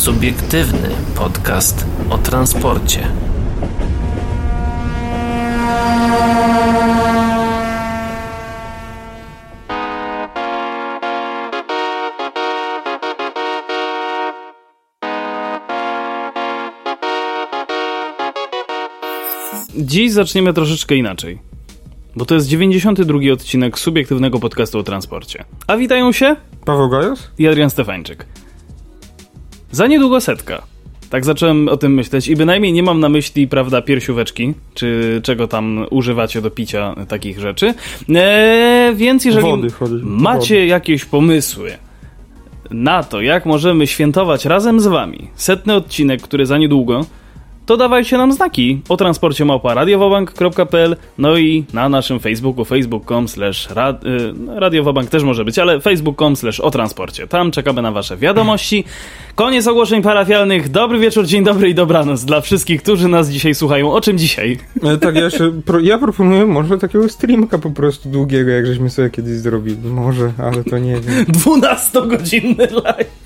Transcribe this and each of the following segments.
Subiektywny podcast o transporcie. Dziś zaczniemy troszeczkę inaczej. Bo to jest 92 odcinek subiektywnego podcastu o transporcie. A witają się Paweł Gajos? i Adrian Stefańczyk. Za niedługo setka. Tak zacząłem o tym myśleć i bynajmniej nie mam na myśli, prawda, piersióweczki, czy czego tam używacie do picia takich rzeczy. Eee, więc jeżeli Wody chodzi. macie Wody. jakieś pomysły na to, jak możemy świętować razem z wami setny odcinek, który za niedługo, to dawajcie nam znaki o transporcie małpa radiowobank.pl no i na naszym Facebooku facebook.com slash y, no, radiowobank też może być, ale facebook.com slash o transporcie. Tam czekamy na wasze wiadomości. Koniec ogłoszeń parafialnych. Dobry wieczór, dzień dobry i dobranoc dla wszystkich, którzy nas dzisiaj słuchają. O czym dzisiaj? E, tak, ja, się, pro, ja proponuję może takiego streamka po prostu długiego, jak żeśmy sobie kiedyś zrobili. Może, ale to nie wiem. 12-godzinny live.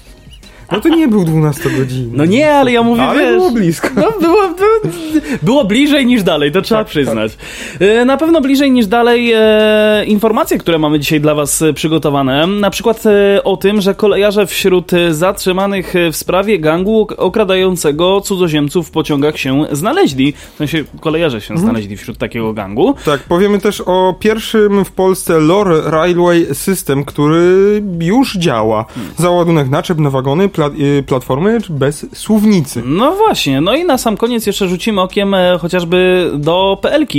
No to nie był 12 godzin. No nie, ale ja mówię, Ale wiesz... było blisko. No, było, było, było bliżej niż dalej, to trzeba Tak, przyznać. E, Na pewno bliżej niż dalej e, informacje, które mamy dzisiaj dla Was e, przygotowane. Na przykład e, o tym, że kolejarze wśród e, zatrzymanych w sprawie gangu ok- okradającego cudzoziemców w pociągach się znaleźli. W sensie kolejarze się Mhm. znaleźli wśród takiego gangu. Tak, powiemy też o pierwszym w Polsce Lore Railway System, który już działa. Załadunek naczep na wagony, pla, y, platformy bez słownicy. No właśnie, no i na sam koniec jeszcze rzucimy okiem e, chociażby do PLK,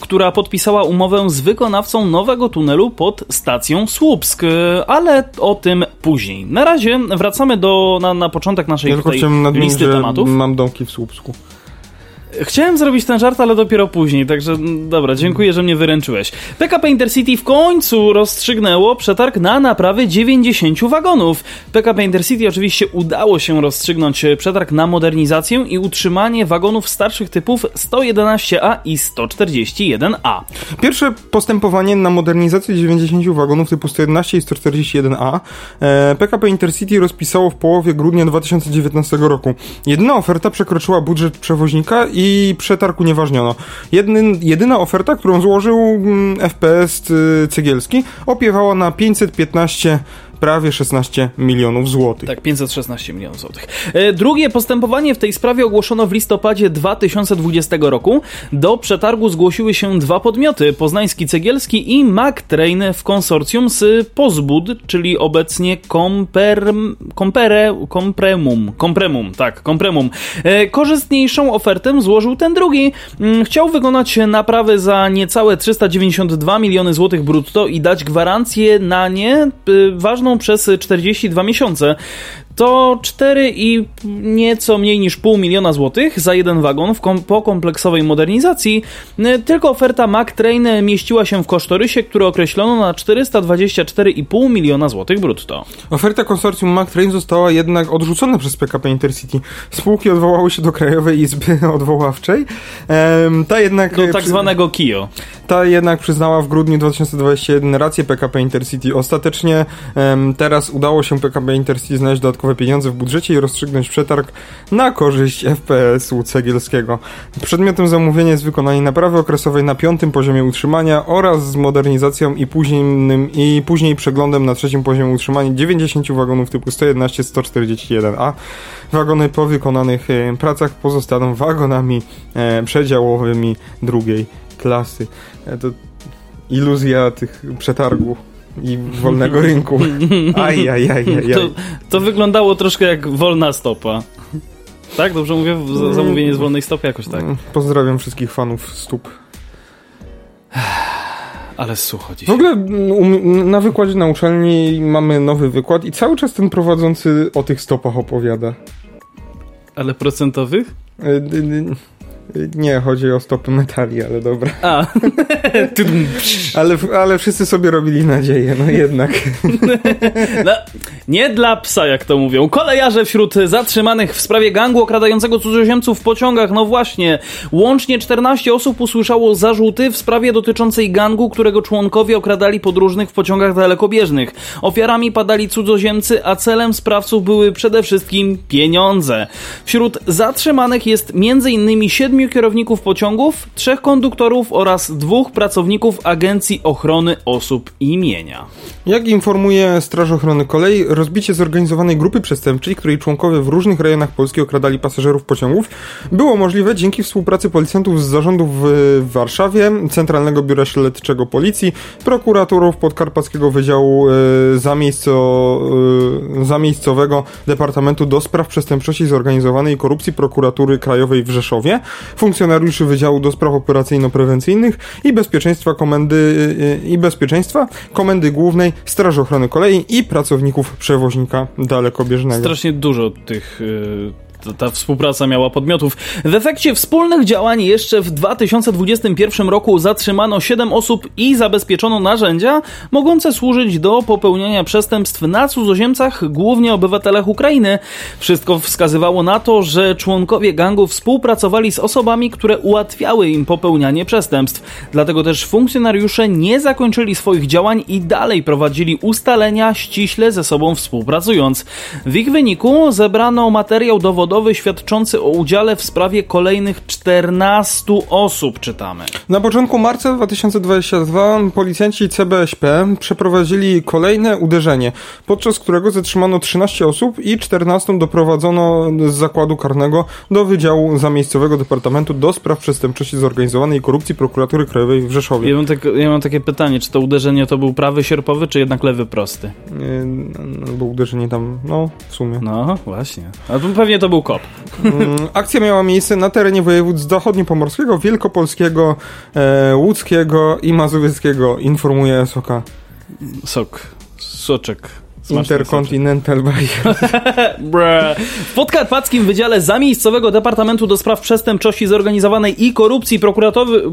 która podpisała umowę z wykonawcą nowego tunelu pod stacją Słupsk, ale o tym później. Na razie wracamy do, na, na początek naszej Ja nadmienić, listy że tematów. mam domki w Słupsku. Chciałem zrobić ten żart, ale dopiero później, także mm, dobra, dziękuję, że mnie wyręczyłeś. PKP Intercity w końcu rozstrzygnęło przetarg na naprawy 90 wagonów. PKP Intercity oczywiście udało się rozstrzygnąć e, przetarg na modernizację i utrzymanie wagonów starszych typów 111A i 141A. Pierwsze postępowanie na modernizację 90 wagonów typu 111 i 141A e, PKP Intercity rozpisało w połowie grudnia 2019 roku. Jedyna oferta przekroczyła budżet przewoźnika i przetarg unieważniono. Jedny, jedyna oferta, którą złożył mm, FPS y, Cegielski, opiewała na 515 prawie 16 milionów złotych. Tak, 516 milionów złotych. E, Drugie postępowanie w tej sprawie ogłoszono w listopadzie 2020 roku. Do przetargu zgłosiły się dwa podmioty, Poznański Cegielski i MacTrain w konsorcjum z Pozbud, czyli obecnie Komper, Kompremum. Kompremum, tak, Kompremum. E, Korzystniejszą ofertę złożył ten drugi. Mm, Chciał wykonać naprawy za niecałe 392 miliony złotych brutto i dać gwarancję na nie y, ważną przez 42 miesiące. To 4 i nieco mniej niż pół miliona złotych za jeden wagon kom po kompleksowej modernizacji. Y, Tylko oferta MacTrain mieściła się w kosztorysie, który określono na 424,5 miliona złotych brutto. Oferta konsorcjum MacTrain została jednak odrzucona przez PKP Intercity. Spółki odwołały się do Krajowej Izby Odwoławczej. Em, ta jednak Do e, tak zwanego KIO. Ta jednak przyznała w grudniu 2021 rację PKP Intercity. Ostatecznie em, teraz udało się PKP Intercity znaleźć dodatkowe pieniądze w budżecie i rozstrzygnąć przetarg na korzyść FPS-u Cegielskiego. Przedmiotem zamówienia jest wykonanie naprawy okresowej na piątym poziomie utrzymania oraz z modernizacją i późniejszym i później przeglądem na trzecim poziomie utrzymania 90 wagonów typu 111-141A. Wagony po wykonanych e, pracach pozostaną wagonami e, przedziałowymi drugiej klasy. E, To iluzja tych przetargów i wolnego rynku. Aj, aj, aj, aj, To, to wyglądało troszkę jak wolna stopa. Tak? Dobrze mówię? Zamówienie z wolnej stopy jakoś tak. Pozdrawiam wszystkich fanów stóp. Ale sucho W dzisiaj. ogóle mm, um, na wykładzie na uczelni mamy nowy wykład i cały czas ten prowadzący o tych stopach opowiada. Ale procentowych? E, d- d- Nie, chodzi o stopy metali, ale dobra. A. ale, ale wszyscy sobie robili nadzieję, no jednak. No, nie dla psa, jak to mówią. Kolejarze wśród zatrzymanych w sprawie gangu okradającego cudzoziemców w pociągach, no właśnie. Łącznie 14 osób usłyszało zarzuty w sprawie dotyczącej gangu, którego członkowie okradali podróżnych w pociągach dalekobieżnych. Ofiarami padali cudzoziemcy, a celem sprawców były przede wszystkim pieniądze. Wśród zatrzymanych jest m.in. siedmiu kierowników pociągów, trzech konduktorów oraz dwóch pracowników Agencji Ochrony Osób i Mienia. Jak informuje Straż Ochrony Kolei, rozbicie zorganizowanej grupy przestępczej, której członkowie w różnych rejonach Polski okradali pasażerów pociągów, było możliwe dzięki współpracy policjantów z zarządów w Warszawie, Centralnego Biura Śledczego Policji, prokuratorów Podkarpackiego Wydziału e, Zamiejsco, e, Zamiejscowego Departamentu do Spraw Przestępczości Zorganizowanej i Korupcji Prokuratury Krajowej w Rzeszowie, funkcjonariuszy Wydziału do Spraw Operacyjno-Prewencyjnych i Bezpieczeństwa Komendy i Bezpieczeństwa Komendy Głównej Straży Ochrony Kolei i pracowników przewoźnika dalekobieżnego. Strasznie dużo tych yy ta współpraca miała podmiotów. W efekcie wspólnych działań jeszcze w 2021 roku zatrzymano 7 osób i zabezpieczono narzędzia mogące służyć do popełniania przestępstw na cudzoziemcach, głównie obywatelach Ukrainy. Wszystko wskazywało na to, że członkowie gangu współpracowali z osobami, które ułatwiały im popełnianie przestępstw. Dlatego też funkcjonariusze nie zakończyli swoich działań i dalej prowadzili ustalenia ściśle ze sobą współpracując. W ich wyniku zebrano materiał dowodowy dowodowy świadczący o udziale w sprawie kolejnych 14 osób, czytamy. Na początku marca 2022 policjanci CBSP przeprowadzili kolejne uderzenie, podczas którego zatrzymano 13 osób i 14 doprowadzono z zakładu karnego do Wydziału Zamiejscowego Departamentu do Spraw Przestępczości Zorganizowanej i Korupcji Prokuratury Krajowej w Rzeszowie. Ja mam, tak, ja mam takie pytanie, czy to uderzenie to był prawy sierpowy, czy jednak lewy prosty? No, bo uderzenie tam, no, w sumie. No, właśnie. A pewnie to był kop. Mm, akcja miała miejsce na terenie województw zachodniopomorskiego, wielkopolskiego, e, łódzkiego i mazowieckiego, informuje Soka. Sok. Soczek. Intercontinental Bayer. w podkarpackim Wydziale Zamiejscowego Departamentu do Spraw Przestępczości Zorganizowanej i Korupcji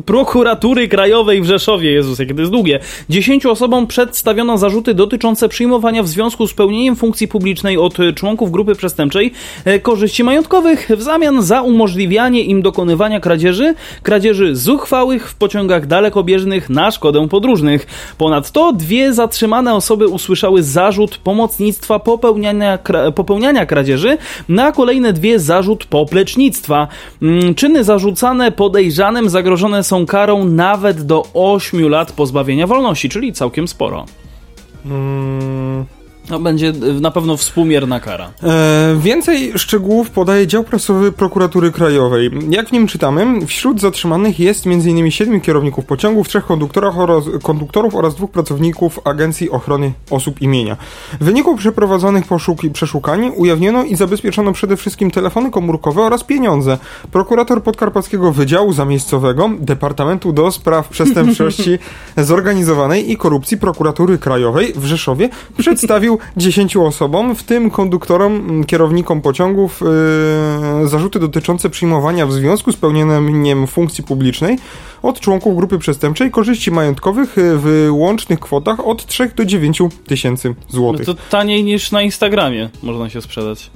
Prokuratury Krajowej w Rzeszowie, Jezus, jakie to jest długie, dziesięciu osobom przedstawiono zarzuty dotyczące przyjmowania w związku z pełnieniem funkcji publicznej od członków grupy przestępczej. E, korzyści majątkowych w zamian za umożliwianie im dokonywania kradzieży, kradzieży zuchwałych w pociągach dalekobieżnych na szkodę podróżnych. Ponadto dwie zatrzymane osoby usłyszały zarzut pomocnictwa, popełniania, popełniania kradzieży, na kolejne dwie zarzut poplecznictwa. Mm, czyny zarzucane podejrzanym zagrożone są karą nawet do 8 lat pozbawienia wolności, czyli całkiem sporo. Hmm. No, będzie na pewno współmierna kara. E, więcej szczegółów podaje dział prasowy prokuratury krajowej. Jak w nim czytamy, wśród zatrzymanych jest m.in. siedmiu kierowników pociągów, trzech konduktorów oraz, konduktorów oraz dwóch pracowników Agencji Ochrony Osób Imienia. W wyniku przeprowadzonych poszuki, przeszukań ujawniono i zabezpieczono przede wszystkim telefony komórkowe oraz pieniądze. Prokurator Podkarpackiego Wydziału Zamiejscowego Departamentu do Spraw Przestępczości Zorganizowanej i Korupcji Prokuratury Krajowej w Rzeszowie przedstawił 10 osobom, w tym konduktorom, kierownikom pociągów, yy, zarzuty dotyczące przyjmowania w związku z pełnieniem funkcji publicznej od członków grupy przestępczej korzyści majątkowych y, w łącznych kwotach od 3 do 9 tysięcy złotych. No to taniej niż na Instagramie można się sprzedać.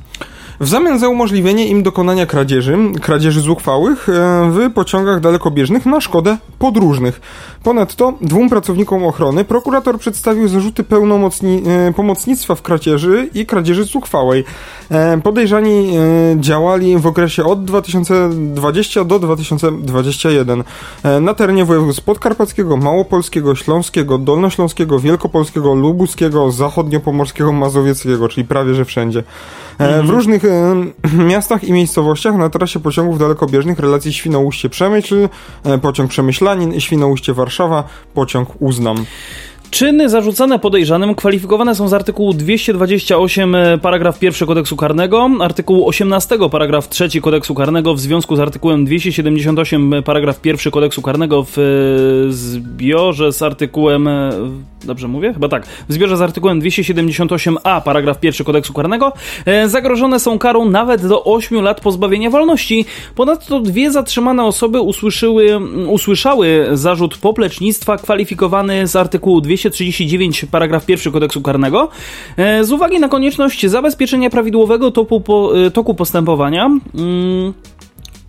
W zamian za umożliwienie im dokonania kradzieży, kradzieży zuchwałych e, w pociągach dalekobieżnych na szkodę podróżnych. Ponadto dwóm pracownikom ochrony prokurator przedstawił zarzuty pełnomocni, e, pomocnictwa w kradzieży i kradzieży zuchwałej. E, podejrzani działali w okresie od 2020 do 2021 na terenie województw podkarpackiego, małopolskiego, śląskiego, dolnośląskiego, wielkopolskiego, lubuskiego, zachodniopomorskiego, mazowieckiego, czyli prawie że wszędzie. Mhm. W różnych miastach i miejscowościach na trasie pociągów dalekobieżnych relacji Świnoujście-Przemyśl, pociąg Przemyślanin, Świnoujście-Warszawa, pociąg Uznam. Czyny zarzucane podejrzanym kwalifikowane są z artykułu 228 e, paragraf 1 kodeksu karnego, artykułu 18 paragraf 3 kodeksu karnego w związku z artykułem 278 paragraf 1 kodeksu karnego w e, zbiorze z artykułem e, dobrze mówię? Chyba tak. W zbiorze z artykułem 278a paragraf 1 kodeksu karnego zagrożone są karą nawet do 8 lat pozbawienia wolności. Ponadto dwie zatrzymane osoby usłyszyły, usłyszały zarzut poplecznictwa kwalifikowany z artykułu 200 239 paragraf 1 kodeksu karnego e, z uwagi na konieczność zabezpieczenia prawidłowego toku, e, toku postępowania. Mm,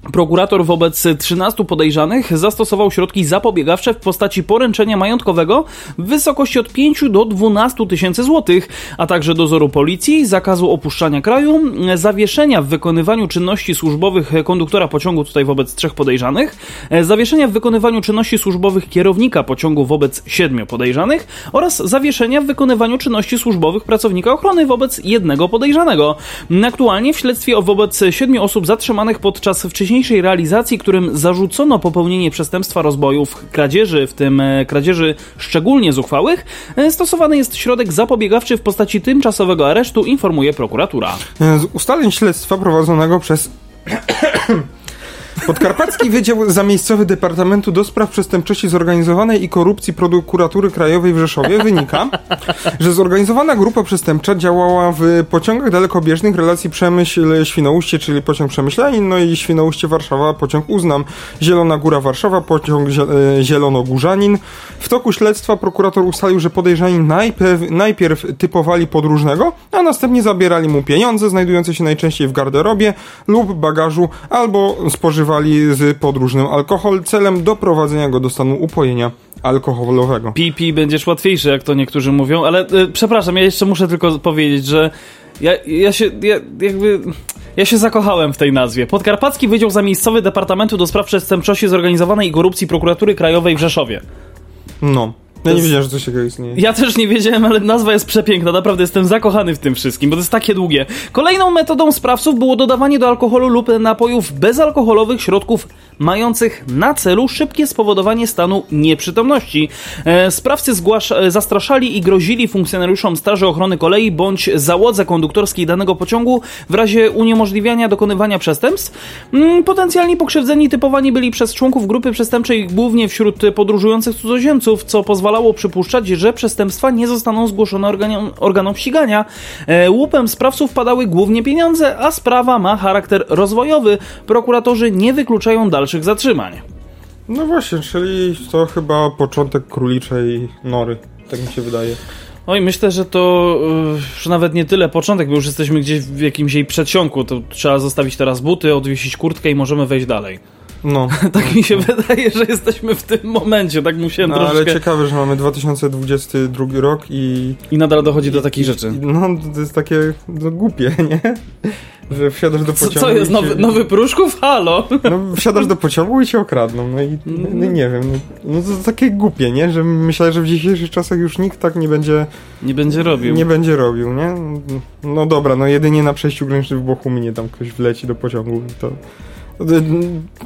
Prokurator wobec 13 podejrzanych zastosował środki zapobiegawcze w postaci poręczenia majątkowego w wysokości od 5 do 12 tysięcy złotych, a także dozoru policji, zakazu opuszczania kraju, zawieszenia w wykonywaniu czynności służbowych konduktora pociągu tutaj wobec trzech podejrzanych, zawieszenia w wykonywaniu czynności służbowych kierownika pociągu wobec siedmiu podejrzanych oraz zawieszenia w wykonywaniu czynności służbowych pracownika ochrony wobec jednego podejrzanego. Aktualnie w śledztwie wobec siedmiu osób zatrzymanych podczas wcześniejszego wcześniejszej realizacji, którym zarzucono popełnienie przestępstwa rozbojów, kradzieży, w tym e, kradzieży szczególnie zuchwałych, e, stosowany jest środek zapobiegawczy w postaci tymczasowego aresztu, informuje prokuratura. Z ustaleń śledztwa prowadzonego przez Podkarpacki Wydział Zamiejscowy Departamentu do Spraw Przestępczości Zorganizowanej i Korupcji Prokuratury Krajowej w Rzeszowie wynika, że zorganizowana grupa przestępcza działała w pociągach dalekobieżnych relacji Przemyśl-Świnoujście, czyli pociąg Przemyślanin, no i Świnoujście-Warszawa, pociąg Uznam, Zielona Góra Warszawa, pociąg e, Zielonogórzanin. W toku śledztwa prokurator ustalił, że podejrzani najpierw, najpierw typowali podróżnego, a następnie zabierali mu pieniądze znajdujące się najczęściej w garderobie lub bagażu albo spożywali z podróżnym alkohol celem doprowadzenia go do stanu upojenia alkoholowego. Pipi będziesz łatwiejszy, jak to niektórzy mówią, ale y, przepraszam, ja jeszcze muszę tylko powiedzieć, że ja, ja się ja, jakby... Ja się zakochałem w tej nazwie. Podkarpacki Wydział Zamiejscowy Departamentu do Spraw Przestępczości Zorganizowanej i Korupcji Prokuratury Krajowej w Rzeszowie. No. Ja nie wiedziałem, że coś takiego istnieje. Ja też nie wiedziałem, ale nazwa jest przepiękna. Naprawdę jestem zakochany w tym wszystkim, bo to jest takie długie. Kolejną metodą sprawców było dodawanie do alkoholu lub napojów bezalkoholowych środków mających na celu szybkie spowodowanie stanu nieprzytomności. E, sprawcy zastraszali i grozili funkcjonariuszom Straży Ochrony Kolei bądź załodze konduktorskiej danego pociągu w razie uniemożliwiania dokonywania przestępstw. Mm, potencjalni pokrzywdzeni typowani byli przez członków grupy przestępczej głównie wśród podróżujących cudzoziemców, co pozwalało przypuszczać, że przestępstwa nie zostaną zgłoszone organom, organom ścigania. E, łupem sprawców padały głównie pieniądze, a sprawa ma charakter rozwojowy. Prokuratorzy nie wykluczają dalszych zatrzymań. No właśnie, czyli to chyba początek króliczej nory, tak mi się wydaje. Oj, myślę, że to już nawet nie tyle początek, bo już jesteśmy gdzieś w jakimś jej przedsionku. To trzeba zostawić teraz buty, odwiesić kurtkę i możemy wejść dalej. No. tak mi się wydaje, że jesteśmy w tym momencie, tak musiałem no, troszkę... ale ciekawe, że mamy 2022 rok i... I nadal dochodzi do takich rzeczy. No, to jest takie no, głupie, nie? że wsiadasz do pociągu. Co, co jest, nowy, nowy Pruszków? Halo! No, wsiadasz do pociągu i cię okradną. No i no, no nie wiem. No, no to takie głupie, nie? Że myślę, że w dzisiejszych czasach już nikt tak nie będzie. Nie będzie robił. Nie będzie robił, nie? No dobra, no jedynie na przejściu granicznym w Bochuminie tam ktoś wleci do pociągu to.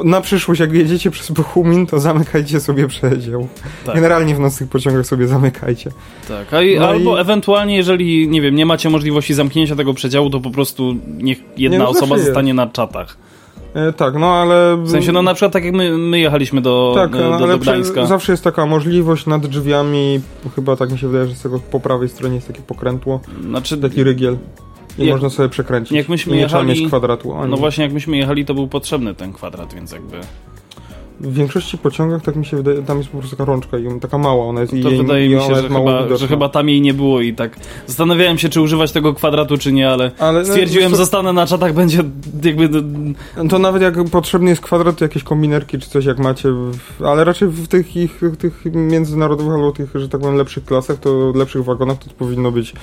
Na przyszłość, jak jedziecie przez Bochumin, to zamykajcie sobie przedział. Tak. Generalnie w nocnych pociągach sobie zamykajcie. Tak, i, no albo i... ewentualnie, jeżeli, nie wiem, nie macie możliwości zamknięcia tego przedziału, to po prostu niech jedna nie, no osoba zostanie na czatach. E, tak, no ale... W sensie, no na przykład tak jak my, my jechaliśmy do, tak, do, do, do Gdańska. zawsze jest taka możliwość nad drzwiami, chyba tak mi się wydaje, że z tego po prawej stronie jest takie pokrętło, znaczy, taki rygiel. I jak, można sobie przekręcić. Jak myśmy jechali, mieć kwadratu. Ani. No właśnie, jak myśmy jechali, to był potrzebny ten kwadrat, więc jakby... W większości pociągach, tak mi się wydaje, tam jest po prostu taka rączka i taka mała ona jest. To i wydaje mi się, że chyba, że chyba tam jej nie było i tak zastanawiałem się, czy używać tego kwadratu, czy nie, ale, ale no, stwierdziłem, no, zostanę na czatach, będzie jakby... To nawet jak potrzebny jest kwadrat, to jakieś kombinerki czy coś jak macie, ale raczej w tych ich, tych międzynarodowych albo tych, że tak powiem, lepszych klasach, to lepszych wagonach to powinno być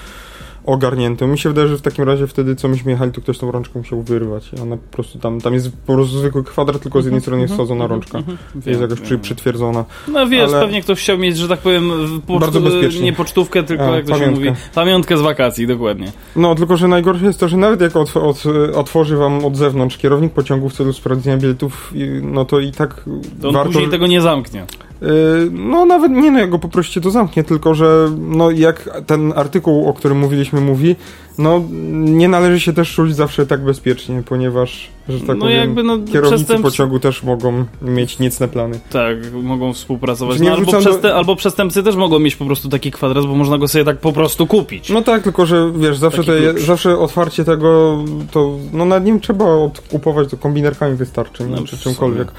ogarnięte. Mi się wydaje, że w takim razie wtedy, co myśmy jechali, to ktoś tą rączką musiał wyrwać. Ona po prostu tam, tam jest po prostu zwykły kwadrat, tylko z jednej mhm, strony jest mhm, wsadzona mhm, rączka. Jest jakoś przy, przytwierdzona. No wiesz, ale... pewnie ktoś chciał mieć, że tak powiem, bardzo bezpiecznie. nie pocztówkę, tylko A, jak to pamiątkę. się mówi, pamiątkę z wakacji, dokładnie. No, tylko że najgorsze jest to, że nawet jak od, od, otworzy wam od zewnątrz kierownik pociągu w celu sprawdzenia biletów, no to i tak to on warto... później tego nie zamknie. Yy, no nawet nie no, jak go poprosicie to zamknie, tylko że no jak ten artykuł, o którym mówiliśmy mówi, no nie należy się też czuć zawsze tak bezpiecznie, ponieważ, że tak No powiem, jakby, no, kierownicy pociągu też mogą mieć niecne plany. Tak, mogą współpracować. Nie No, albo, do- albo przestępcy też mogą mieć po prostu taki kwadrat, bo można go sobie tak po prostu kupić. No tak, tylko że wiesz, zawsze, klucz. zawsze otwarcie tego, to no nad nim trzeba odkupować, to kombinerkami wystarczy, nie? No, czy w czymkolwiek.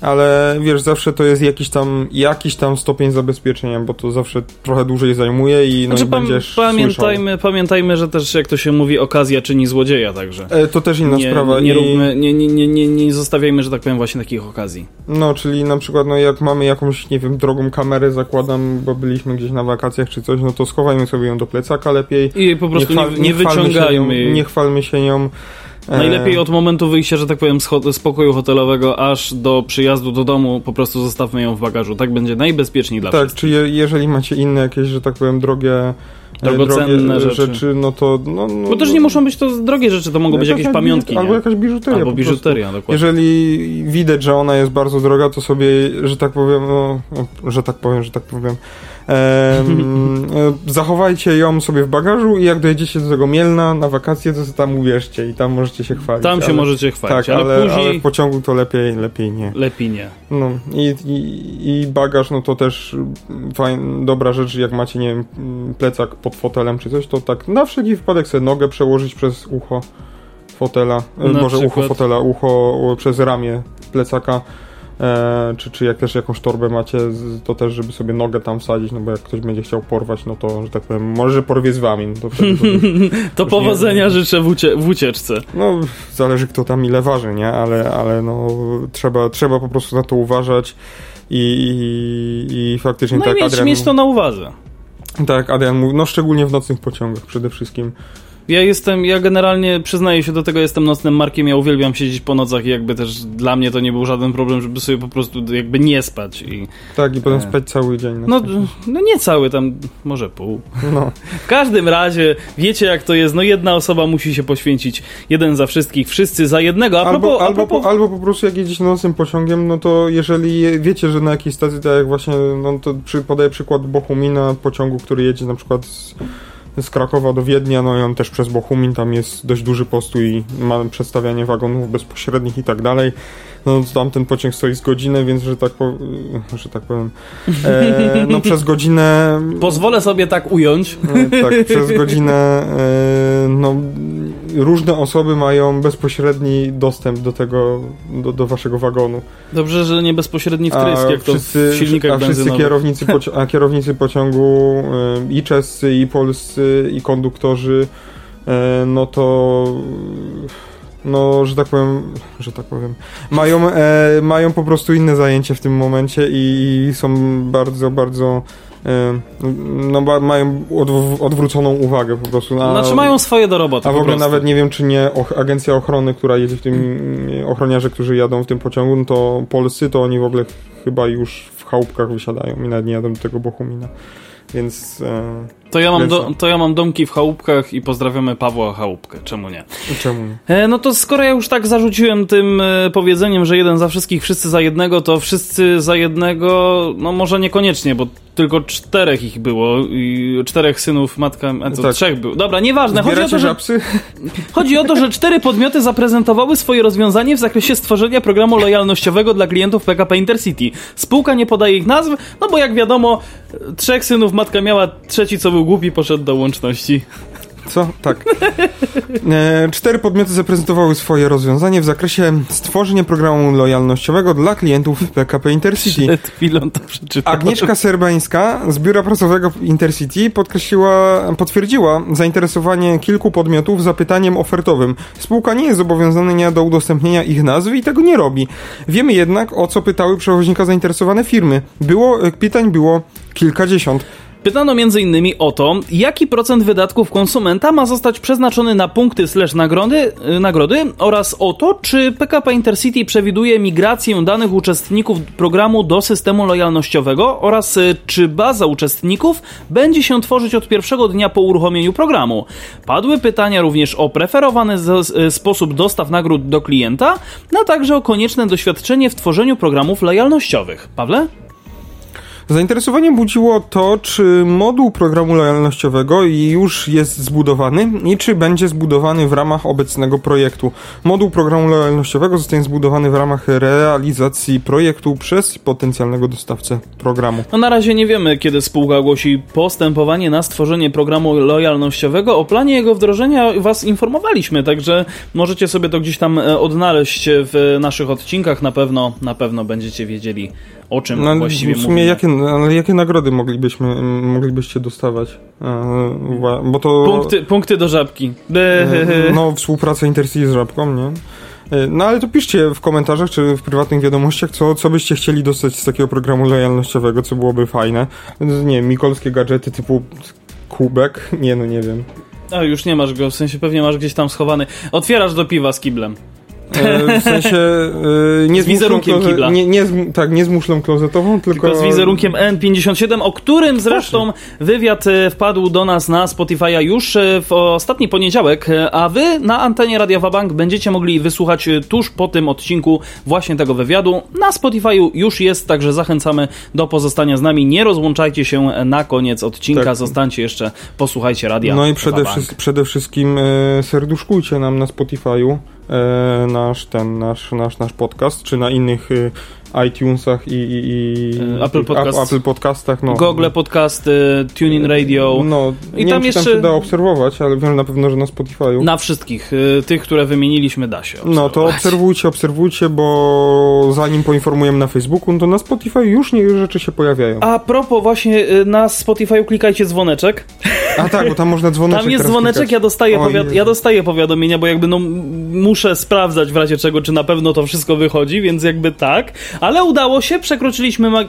Ale wiesz, zawsze to jest jakiś tam, jakiś tam stopień zabezpieczenia, bo to zawsze trochę dłużej zajmuje i no Znaczy, i będziesz pamiętajmy, pamiętajmy, że też jak to się mówi, okazja czyni złodzieja, także. E, To też inna Nie, sprawa. nie, i, róbmy, nie, nie, nie, nie, nie zostawiajmy, że tak powiem, właśnie takich okazji. No, czyli na przykład, no jak mamy jakąś, nie wiem, drogą kamerę, zakładam, bo byliśmy gdzieś na wakacjach czy coś, no to schowajmy sobie ją do plecaka lepiej. I po prostu nie, chwal- nie, chwalmy się wyciągajmy nią, jej. Nie chwalmy się nią. E, Najlepiej od momentu wyjścia, że tak powiem, z, ho- z pokoju hotelowego aż do przyjazdu do domu, po prostu zostawmy ją w bagażu. Tak będzie najbezpieczniej dla Tak, wszystkich. czy je, jeżeli macie inne jakieś, że tak powiem, drogie, e, Drogocenne drogie rzeczy. no to... No, no, Bo też nie muszą być to drogie rzeczy, to mogą być jakieś pamiątki. Albo nie? jakaś biżuteria Albo biżuteria, dokładnie. Jeżeli widać, że ona jest bardzo droga, to sobie, że tak powiem, no, no, że tak powiem, że tak powiem, em, e, zachowajcie ją sobie w bagażu i jak dojedziecie do tego Mielna na wakacje, to sobie tam uwierzcie i tam możecie się chwalić. Tam się ale, możecie chwalić, Tak, ale, ale, ale później w pociągu to lepiej, lepiej nie. lepiej nie. No i, i, i bagaż, no to też fajna, dobra rzecz, jak macie, nie wiem, plecak pod fotelem czy coś, to tak na wszelki wypadek sobie nogę przełożyć przez ucho fotela, e, Na może ucho przykład. fotela, ucho o, przez ramię plecaka, e, czy, czy jak też jakąś torbę macie, to też, żeby sobie nogę tam wsadzić, no bo jak ktoś będzie chciał porwać, no to, że tak powiem, może porwie z wami, no to wtedy to już, To Już powodzenia nie- życzę w, ucie w ucieczce. no, zależy kto tam ile waży, nie? Ale, ale no, trzeba, trzeba po prostu na to uważać i, i, i faktycznie No tak i mieć, Adrian, mieć to na uwadze. tak Adrian mówi, no szczególnie w nocnych pociągach przede wszystkim. Ja jestem, ja generalnie przyznaję się do tego, jestem nocnym markiem, ja uwielbiam siedzieć po nocach i jakby też dla mnie to nie był żaden problem, żeby sobie po prostu jakby nie spać i Tak, i potem E. spać cały dzień. no, no nie cały tam, może pół. no. W każdym razie, wiecie jak to jest, no jedna osoba musi się poświęcić, jeden za wszystkich, wszyscy za jednego, a Albo, propos, a albo, propos po, albo po prostu jak jedziecie nocnym pociągiem, no to jeżeli je- wiecie, że na jakiejś stacji, tak jak właśnie, no to przy, podaję przykład Bochumina, pociągu, który jedzie na przykład z, z Krakowa do Wiednia, no i on też przez Bochumin, tam jest dość duży postój, ma przestawianie wagonów bezpośrednich i tak dalej. No to tam ten pociąg stoi z godzinę, więc że tak, po, że tak powiem, e, no przez godzinę Pozwolę sobie tak ująć. E, Tak, przez godzinę e, no, różne osoby mają bezpośredni dostęp do tego, do, do waszego wagonu. Dobrze, że nie bezpośredni wtrysk, jak to w silnikach a wszyscy kierownicy, poci- a kierownicy pociągu e, i czescy, i polscy, i konduktorzy, e, no to no, że tak powiem, że tak powiem, mają, e, mają po prostu inne zajęcie w tym momencie i, i są bardzo, bardzo e, no, mają odw- odwróconą uwagę po prostu. Na, Znaczy mają swoje do roboty a w ogóle nawet nie wiem, czy nie och- agencja ochrony, która jedzie w tym, ochroniarze, którzy jadą w tym pociągu, no to polscy, to oni w ogóle chyba już w chałupkach wysiadają i nawet nie jadą do tego Bochumina. Więc e, To ja, mam do, to ja mam domki w chałupkach i pozdrawiamy Pawła Chałupkę, czemu nie? czemu nie? No to skoro ja już tak zarzuciłem tym e, powiedzeniem, że jeden za wszystkich, wszyscy za jednego, to wszyscy za jednego, no może niekoniecznie, bo tylko czterech ich było i czterech synów, matka, a to Tak. trzech było. Dobra, nieważne, chodzi o, to, że, żabsy? chodzi o to, że cztery podmioty zaprezentowały swoje rozwiązanie w zakresie stworzenia programu lojalnościowego dla klientów PKP Intercity. Spółka nie podaje ich nazw, no bo jak wiadomo, trzech synów matka miała, trzeci co był głupi poszedł do łączności. Co? Tak. E, cztery podmioty zaprezentowały swoje rozwiązanie w zakresie stworzenia programu lojalnościowego dla klientów PKP Intercity. Przed chwilą to przeczytałem. Agnieszka Serbańska z biura prasowego Intercity podkreśliła, potwierdziła zainteresowanie kilku podmiotów zapytaniem ofertowym. Spółka nie jest zobowiązana do udostępnienia ich nazwy i tego nie robi. Wiemy jednak, o co pytały przewoźnika zainteresowane firmy. Było, e, pytań było kilkadziesiąt. Pytano m.in. o to, jaki procent wydatków konsumenta ma zostać przeznaczony na punkty slash nagrody, y, nagrody oraz o to, czy PKP Intercity przewiduje migrację danych uczestników programu do systemu lojalnościowego oraz y, czy baza uczestników będzie się tworzyć od pierwszego dnia po uruchomieniu programu. Padły pytania również o preferowany y, sposób dostaw nagród do klienta, a także o konieczne doświadczenie w tworzeniu programów lojalnościowych. Pawle? Zainteresowanie budziło to, czy moduł programu lojalnościowego już jest zbudowany i czy będzie zbudowany w ramach obecnego projektu. Moduł programu lojalnościowego zostanie zbudowany w ramach realizacji projektu przez potencjalnego dostawcę programu. No na razie nie wiemy, kiedy spółka ogłosi postępowanie na stworzenie programu lojalnościowego. O planie jego wdrożenia Was informowaliśmy, także możecie sobie to gdzieś tam e, odnaleźć w naszych odcinkach. Na pewno, na pewno będziecie wiedzieli o czym No, właściwie w sumie mówimy. jakie, jakie nagrody moglibyśmy, moglibyście dostawać? E, Bo to... Punkty, punkty do żabki. E, No, współpraca Intercity z Żabką, nie? E, No ale to piszcie w komentarzach czy w prywatnych wiadomościach, co, co byście chcieli dostać z takiego programu lojalnościowego, co byłoby fajne. Nie wiem, mikolskie gadżety typu kubek? Nie, no nie wiem. A już nie masz go, w sensie pewnie masz gdzieś tam schowany. Otwierasz do piwa z kiblem. E, w sensie e, nie Z wizerunkiem muszlą kibla. Nie, nie z, tak, nie z muszlą klozetową, tylko... Tylko z wizerunkiem N57, o którym zresztą wywiad e, wpadł do nas na Spotify'a już w ostatni poniedziałek, a wy na antenie Radia Wabank będziecie mogli wysłuchać tuż po tym odcinku właśnie tego wywiadu. Na Spotify'u już jest, także zachęcamy do pozostania z nami. Nie rozłączajcie się na koniec odcinka, Tak. zostańcie jeszcze, posłuchajcie Radia No i przede, wszystkim, przede wszystkim e, serduszkujcie nam na Spotify'u nasz ten, nasz, nasz, nasz podcast, czy na innych e, iTunesach i, i, i E, Apple Podcast. Apple, Podcastach, no. Google Podcast, e, TuneIn Radio, No, I nie tam wiem, czy jeszcze- tam się da obserwować, ale wiem na pewno, że na Spotify'u. na wszystkich, e, tych, które wymieniliśmy da się No to obserwujcie, obserwujcie, bo zanim poinformujemy na Facebooku, no to na Spotify już nie rzeczy się pojawiają. A propos, właśnie na Spotify klikajcie dzwoneczek. A tak, bo tam można dzwoneczek Tam jest dzwoneczek, klikać. ja dostaję, ja dostaję powiadomienia, bo jakby no muszę sprawdzać w razie czego, czy na pewno to wszystko wychodzi, więc jakby tak. Ale udało się, przekroczyliśmy, mag-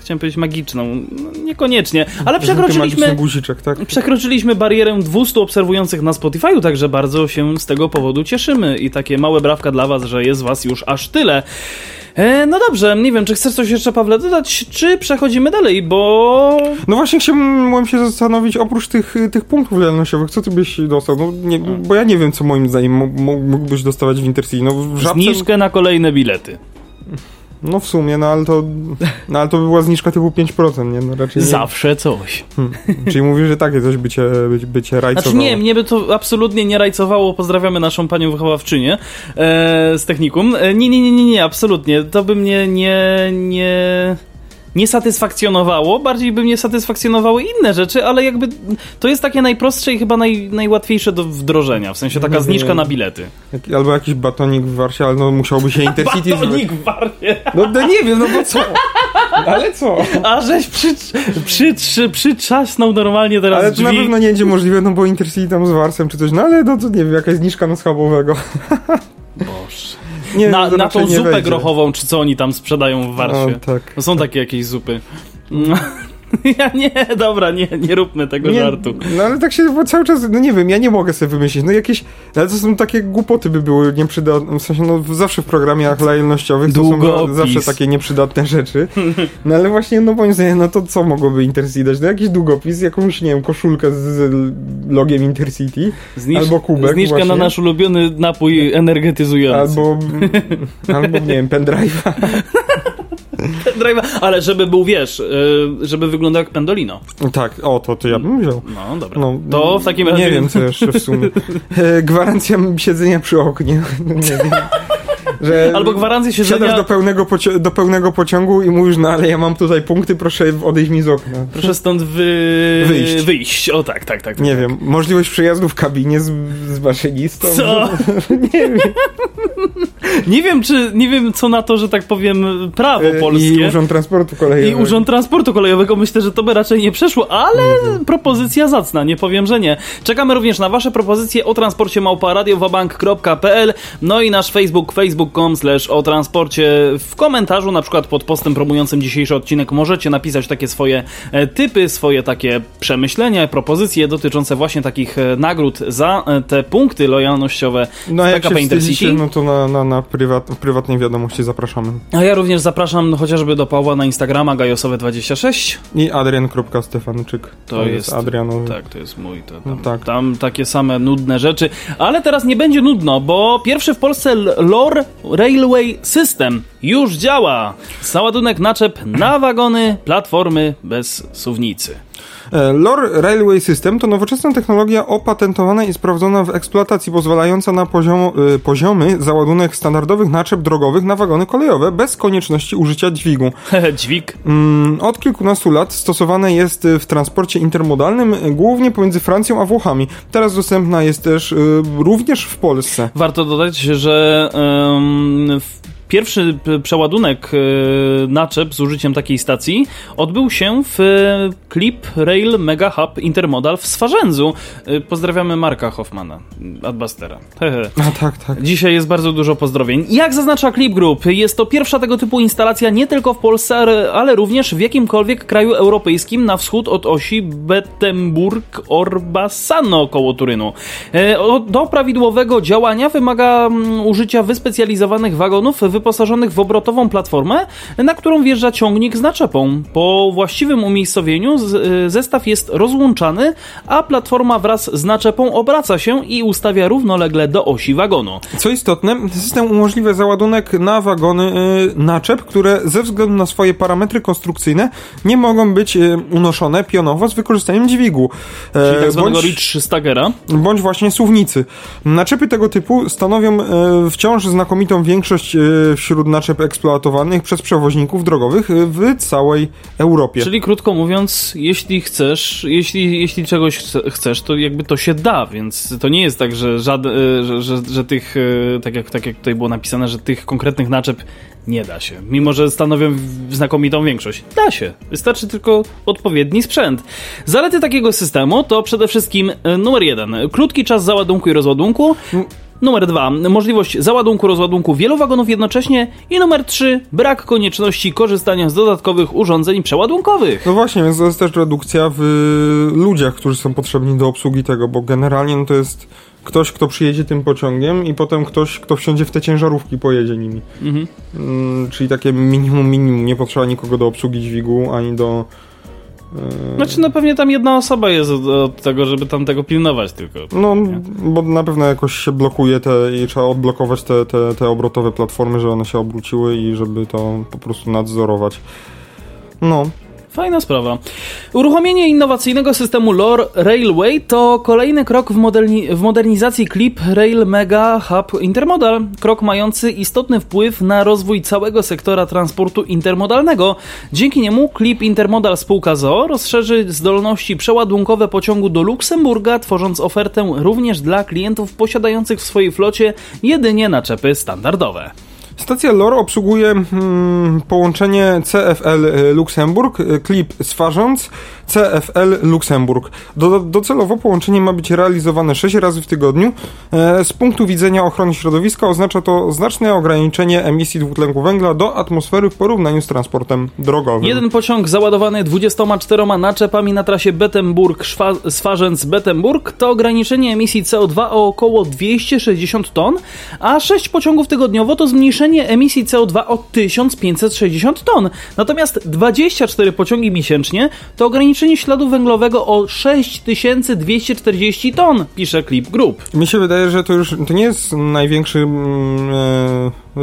chciałem powiedzieć magiczną, no, niekoniecznie, ale przekroczyliśmy, guziczek, tak? przekroczyliśmy barierę 200 obserwujących na Spotify'u, także bardzo się z tego powodu cieszymy i takie małe brawka dla was, że jest was już aż tyle. E, no dobrze, nie wiem, czy chcesz coś jeszcze, Pawle, dodać, czy przechodzimy dalej, bo No właśnie chciałem się zastanowić, oprócz tych, tych punktów lojalnościowych, co ty byś dostał? No, nie, bo ja nie wiem, co moim zdaniem mógł- mógłbyś dostawać w Intercity. No, w żabce, Zniżkę na kolejne bilety. No w sumie, no ale to, no, ale to by była zniżka typu 5%, nie? No, raczej nie. Zawsze coś. Hmm. Czyli mówisz, że takie coś by cię, by, by cię rajcowało. Znaczy nie, mnie by to absolutnie nie rajcowało. Pozdrawiamy naszą panią wychowawczynię e, z technikum. E, nie, nie, nie, nie, nie, absolutnie. To by mnie nie, nie, nie satysfakcjonowało. Bardziej by mnie satysfakcjonowały inne rzeczy, ale jakby to jest takie najprostsze i chyba naj, najłatwiejsze do wdrożenia. W sensie taka Nie zniżka wiem. na bilety. Albo jakiś batonik w Warsie, ale no musiałby się Intercity... Batonik w Warnie. No, no nie wiem, no bo co? Ale co? A żeś przy, przy, przy, przytrzasnął normalnie teraz Ale to drzwi. na pewno nie będzie możliwe, no bo Intercity tam z Warsem czy coś, no ale no to nie wiem, jakaś zniżka na schabowego. Boże. Nie, Na, na tą zupę wejdzie. grochową, czy co oni tam sprzedają w Warsie. Tak. No są takie jakieś zupy. No. Ja nie, dobra, nie, nie róbmy tego Nie, żartu. No ale tak się cały czas, no nie wiem, ja nie mogę sobie wymyślić, no jakieś, ale to są takie głupoty by były nieprzydatne, w sensie no zawsze w programach lojalnościowych to są zawsze takie nieprzydatne rzeczy, no ale właśnie no moim zdaniem, no to co mogłoby Intercity dać? No jakiś długopis, jakąś, nie wiem, koszulkę z, z logiem Intercity, Zniż, albo kubek Zniżka właśnie. na nasz ulubiony napój energetyzujący. albo, albo nie wiem, pendrive'a. Drive, ale żeby był, wiesz, y, żeby wyglądał jak pendolino. Tak, o to, to ja bym wziął. No, dobra. No, to w takim razie... Nie wiem, co jeszcze w sumie. E, gwarancja siedzenia przy oknie. No, nie wiem. Że Albo gwarancję siedzenia... Siadasz do pełnego, do pełnego pociągu i mówisz, no ale ja mam tutaj punkty, proszę odejść mi z okna. Proszę stąd wy... Wyjść. wyjść. O tak, tak, tak. tak. Nie wiem, możliwość przejazdu w kabinie z, z maszynistą. Co? nie wiem. Nie wiem, czy, nie wiem co na to, że tak powiem, prawo E, polskie. I Urząd Transportu Kolejowego. I Urząd Transportu Kolejowego myślę, że to by raczej nie przeszło, ale propozycja zacna, nie powiem, że nie. Czekamy również na wasze propozycje o transporcie małparadiowabank.pl no i nasz Facebook, facebook.com slash o transporcie. W komentarzu, na przykład pod postem promującym dzisiejszy odcinek możecie napisać takie swoje e, typy, swoje takie przemyślenia, propozycje dotyczące właśnie takich e, nagród za e, te punkty lojalnościowe No jak PKP Intercity. no to na, na, na prywat, prywatnej wiadomości zapraszamy. A ja również zapraszam chociażby do Pawła na Instagrama gajosowe26. I adrian.stefanczyk. To jest- Adrianowy. Tak, to jest mój. To tam, No tak. tam takie same nudne rzeczy. Ale teraz nie będzie nudno, bo pierwszy w Polsce lore Railway System już działa. Załadunek naczep na wagony, platformy bez suwnicy. E, LOR Railway System to nowoczesna technologia opatentowana i sprawdzona w eksploatacji, pozwalająca na poziom, y, poziomy załadunek standardowych naczep drogowych na wagony kolejowe bez konieczności użycia dźwigu. Dźwig. Mm, od kilkunastu lat stosowane jest w transporcie intermodalnym, głównie pomiędzy Francją a Włochami. Teraz dostępna jest też również w Polsce. Warto dodać, że um, Pierwszy przeładunek e, naczep z użyciem takiej stacji odbył się w Clip Rail Mega Hub Intermodal w Swarzędzu. E, pozdrawiamy Marka Hoffmana, Adbustera. A tak, tak. Dzisiaj jest bardzo dużo pozdrowień. Jak zaznacza Clip Group, jest to pierwsza tego typu instalacja nie tylko w Polsce, ale również w jakimkolwiek kraju europejskim na wschód od osi Bettemburg-Orbassano koło Turynu. E, do prawidłowego działania wymaga mm, użycia wyspecjalizowanych wagonów wyposażonych w obrotową platformę, na którą wjeżdża ciągnik z naczepą. Po właściwym umiejscowieniu y, zestaw jest rozłączany, a platforma wraz z naczepą obraca się i ustawia równolegle do osi wagonu. Co istotne, system umożliwia załadunek na wagony y, naczep, które ze względu na swoje parametry konstrukcyjne nie mogą być y, unoszone pionowo z wykorzystaniem dźwigu. E, Czyli tak zwanego bądź, Rich Stagera. Bądź właśnie suwnicy. Naczepy tego typu stanowią wciąż znakomitą większość wśród naczep eksploatowanych przez przewoźników drogowych w całej Europie. Czyli krótko mówiąc, jeśli chcesz, jeśli, jeśli czegoś chcesz, to jakby to się da, więc to nie jest tak, że, żad, e, że, że, że tych, e, tak jak, tak jak tutaj było napisane, że tych konkretnych naczep nie da się. Mimo, że stanowią znakomitą większość. Da się. Wystarczy tylko odpowiedni sprzęt. Zalety takiego systemu to przede wszystkim e, numer jeden. Krótki czas załadunku i rozładunku. Numer dwa, możliwość załadunku, rozładunku wielu wagonów jednocześnie. I numer trzy, brak konieczności korzystania z dodatkowych urządzeń przeładunkowych. No właśnie, więc to jest też redukcja w ludziach, którzy są potrzebni do obsługi tego, bo generalnie no to jest ktoś, kto przyjedzie tym pociągiem i potem ktoś, kto wsiądzie w te ciężarówki, pojedzie nimi. Mhm. Mm, czyli takie minimum, minimum. Nie potrzeba nikogo do obsługi dźwigu, ani do znaczy, no pewnie tam jedna osoba jest od, od tego, żeby tam tego pilnować tylko. No, nie? bo na pewno jakoś się blokuje te i trzeba odblokować te, te, te obrotowe platformy, żeby one się obróciły i żeby to po prostu nadzorować. No, Fajna sprawa. Uruchomienie innowacyjnego systemu LOR Railway to kolejny krok w, moderni w modernizacji Clip Rail Mega Hub Intermodal. Krok mający istotny wpływ na rozwój całego sektora transportu intermodalnego. Dzięki niemu Clip Intermodal spółka ZO rozszerzy zdolności przeładunkowe pociągu do Luksemburga, tworząc ofertę również dla klientów posiadających w swojej flocie jedynie naczepy standardowe. Stacja LOR obsługuje hmm, połączenie CFL Luksemburg, klip Swarząc, CFL Luksemburg. Do, docelowo połączenie ma być realizowane 6 razy w tygodniu. E, z punktu widzenia ochrony środowiska oznacza to znaczne ograniczenie emisji dwutlenku węgla do atmosfery w porównaniu z transportem drogowym. Jeden pociąg załadowany 24 naczepami na trasie Bettemburg-Swarzędz-Bettemburg to ograniczenie emisji CO2 o około 260 ton, a 6 pociągów tygodniowo to zmniejszenie emisji CO2 o 1560 ton. Natomiast 24 pociągi miesięcznie to ograniczenie śladu węglowego o 6240 ton, pisze Clip Group. Mi się wydaje, że to już to nie jest największy, e, e,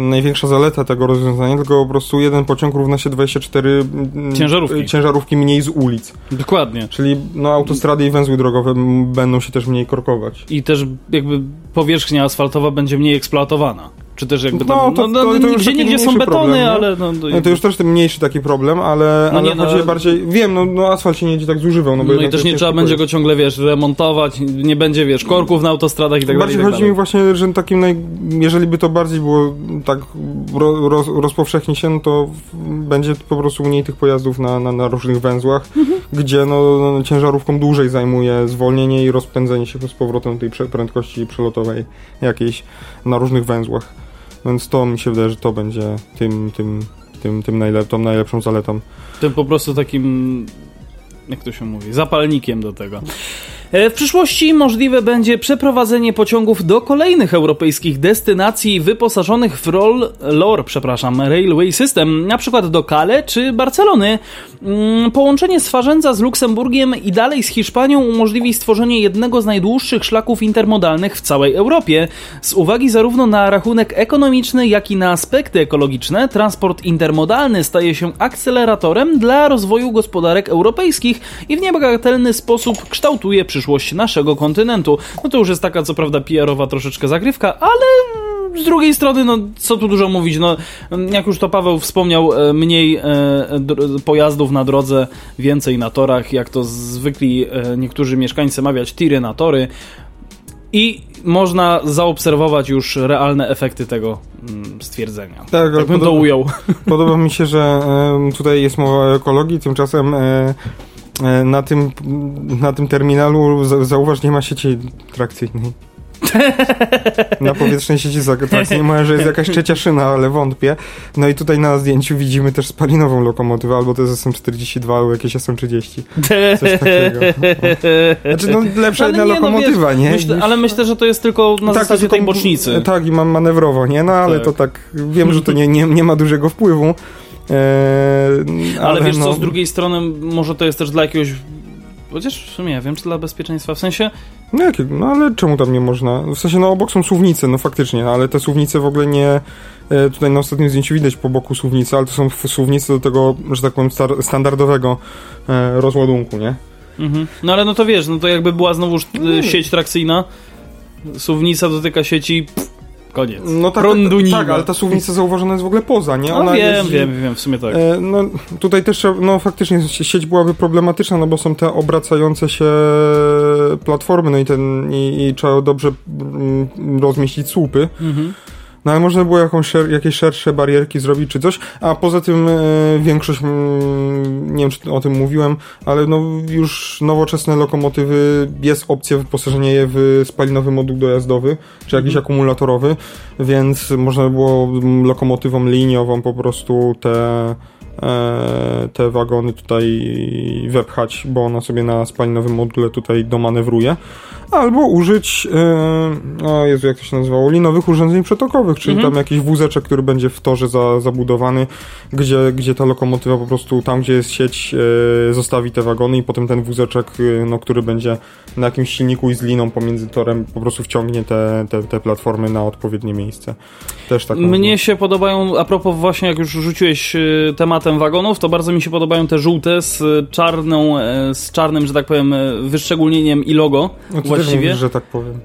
największa zaleta tego rozwiązania, tylko po prostu jeden pociąg równa się 24 mm, ciężarówki. ciężarówki mniej z ulic. Dokładnie. Czyli no, autostrady i węzły drogowe będą się też mniej korkować. I też jakby powierzchnia asfaltowa będzie mniej eksploatowana. Czy też jakby tam, no, to, no, no, to, to gdzie nigdzie są betony, problem, ale... No, no, to już też ten mniejszy taki problem, ale, no ale nie, chodzi no, bardziej... Wiem, no, no asfalt się nie będzie tak zużywał. No, bo no i też nie trzeba będzie go ciągle, wiesz, remontować, nie będzie, wiesz, korków na autostradach i tak bardziej dalej. Bardziej chodzi mi właśnie, że takim naj... jeżeli by to bardziej było tak ro, roz, rozpowszechni się, no to będzie po prostu mniej tych pojazdów na, na, na różnych węzłach, mhm. gdzie no, ciężarówką dłużej zajmuje zwolnienie i rozpędzenie się z powrotem tej prędkości przelotowej jakiejś na różnych węzłach. Więc to mi się wydaje, że to będzie tym, tym, tym, tym najlep tą najlepszą zaletą. Tym po prostu takim, jak to się mówi, zapalnikiem do tego. E, w przyszłości możliwe będzie przeprowadzenie pociągów do kolejnych europejskich destynacji wyposażonych w lore, przepraszam, Railway System, na przykład do Calais czy Barcelony. Mm, połączenie Swarzędza z Luksemburgiem i dalej z Hiszpanią umożliwi stworzenie jednego z najdłuższych szlaków intermodalnych w całej Europie. Z uwagi zarówno na rachunek ekonomiczny, jak i na aspekty ekologiczne, transport intermodalny staje się akceleratorem dla rozwoju gospodarek europejskich i w niebagatelny sposób kształtuje przyszłość naszego kontynentu. No to już jest taka, co prawda, PR-owa troszeczkę zagrywka, ale z drugiej strony, no co tu dużo mówić, no jak już to Paweł wspomniał, e, mniej e, pojazdów na drodze, więcej na torach, jak to zwykli e, niektórzy mieszkańcy mawiać, tiry na tory i można zaobserwować już realne efekty tego mm, stwierdzenia. Tak, tak bym to ujął. Podoba mi się, że tutaj jest mowa o ekologii, tymczasem na tym, na tym terminalu zauważ, nie ma sieci trakcyjnej. Na powietrznej sieci tak nie ma, że jest jakaś trzecia szyna, ale wątpię. No i tutaj na zdjęciu widzimy też spalinową lokomotywę, albo to jest SM42, albo jakieś SM30. Coś takiego. Znaczy, no lepsza jedna no, lokomotywa, wiesz, nie? Myślę, ale myślę, że to jest tylko na tak, zasadzie tej bocznicy. Tak, i mam manewrowo, nie? No ale tak. to tak, wiem, że to nie, nie, nie ma dużego wpływu. Eee, ale, ale, wiesz no... co, z drugiej strony może to jest też dla jakiegoś Chociaż w sumie ja wiem, czy dla bezpieczeństwa, w sensie... No, jakie, no ale czemu tam nie można? W sensie, no obok są suwnice, no faktycznie, ale te suwnice w ogóle nie... E, tutaj na ostatnim zdjęciu widać po boku suwnice, ale to są suwnice do tego, że tak powiem, standardowego e, rozładunku, nie? Mhm. No ale no to wiesz, no to jakby była znowu no sieć trakcyjna, suwnica dotyka sieci... Pff, Koniec. No tak, tak, ale ta suwnica zauważona jest w ogóle poza, nie? No Ona no wiem, jest, wiem, wiem, w sumie tak. E, no tutaj też, no faktycznie sieć byłaby problematyczna, no bo są te obracające się platformy, no i ten, i, i trzeba dobrze mm, rozmieścić słupy. Mhm. No ale można było jakąś, jakieś szersze barierki zrobić czy coś, a poza tym e, większość, mm, nie wiem czy o tym mówiłem, ale no już nowoczesne lokomotywy jest opcja wyposażenia je w spalinowy moduł dojazdowy, czy jakiś mhm. akumulatorowy, więc można było lokomotywą liniową po prostu te e, te wagony tutaj wepchać, bo ona sobie na spalinowym module tutaj domanewruje albo użyć, yy, o Jezu, jak to się nazywało, linowych urządzeń przetokowych, czyli mhm. tam jakiś wózeczek, który będzie w torze za, zabudowany, gdzie, gdzie ta lokomotywa po prostu tam, gdzie jest sieć, yy, zostawi te wagony i potem ten wózeczek, yy, no, który będzie na jakimś silniku i z liną pomiędzy torem po prostu wciągnie te, te, te platformy na odpowiednie miejsce. Też tak Mnie można. się podobają, a propos właśnie jak już rzuciłeś tematem wagonów, to bardzo mi się podobają te żółte z czarną, z czarnym, że tak powiem, wyszczególnieniem i logo. No Mówisz, że tak powiem.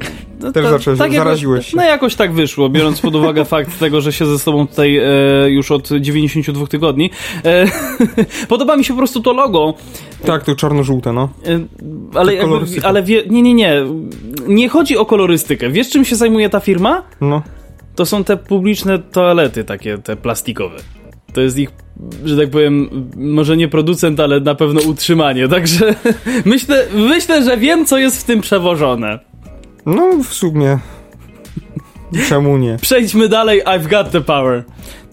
No, Też to, zacząłeś, tak zaraziłeś jakoś, się. No jakoś tak wyszło, biorąc pod uwagę fakt tego, że się ze sobą tutaj e, już od 92 tygodni. E, podoba mi się po prostu to logo. Tak, to czarno-żółte, no. E, ale jakby, ale wie, nie, nie, nie. Nie chodzi o kolorystykę. Wiesz, czym się zajmuje ta firma? No. To są te publiczne toalety, takie te plastikowe. To jest ich że tak powiem, może nie producent, ale na pewno utrzymanie. Także myślę, myślę, że wiem, co jest w tym przewożone. No, w sumie. Czemu nie? Przejdźmy dalej. I've got the power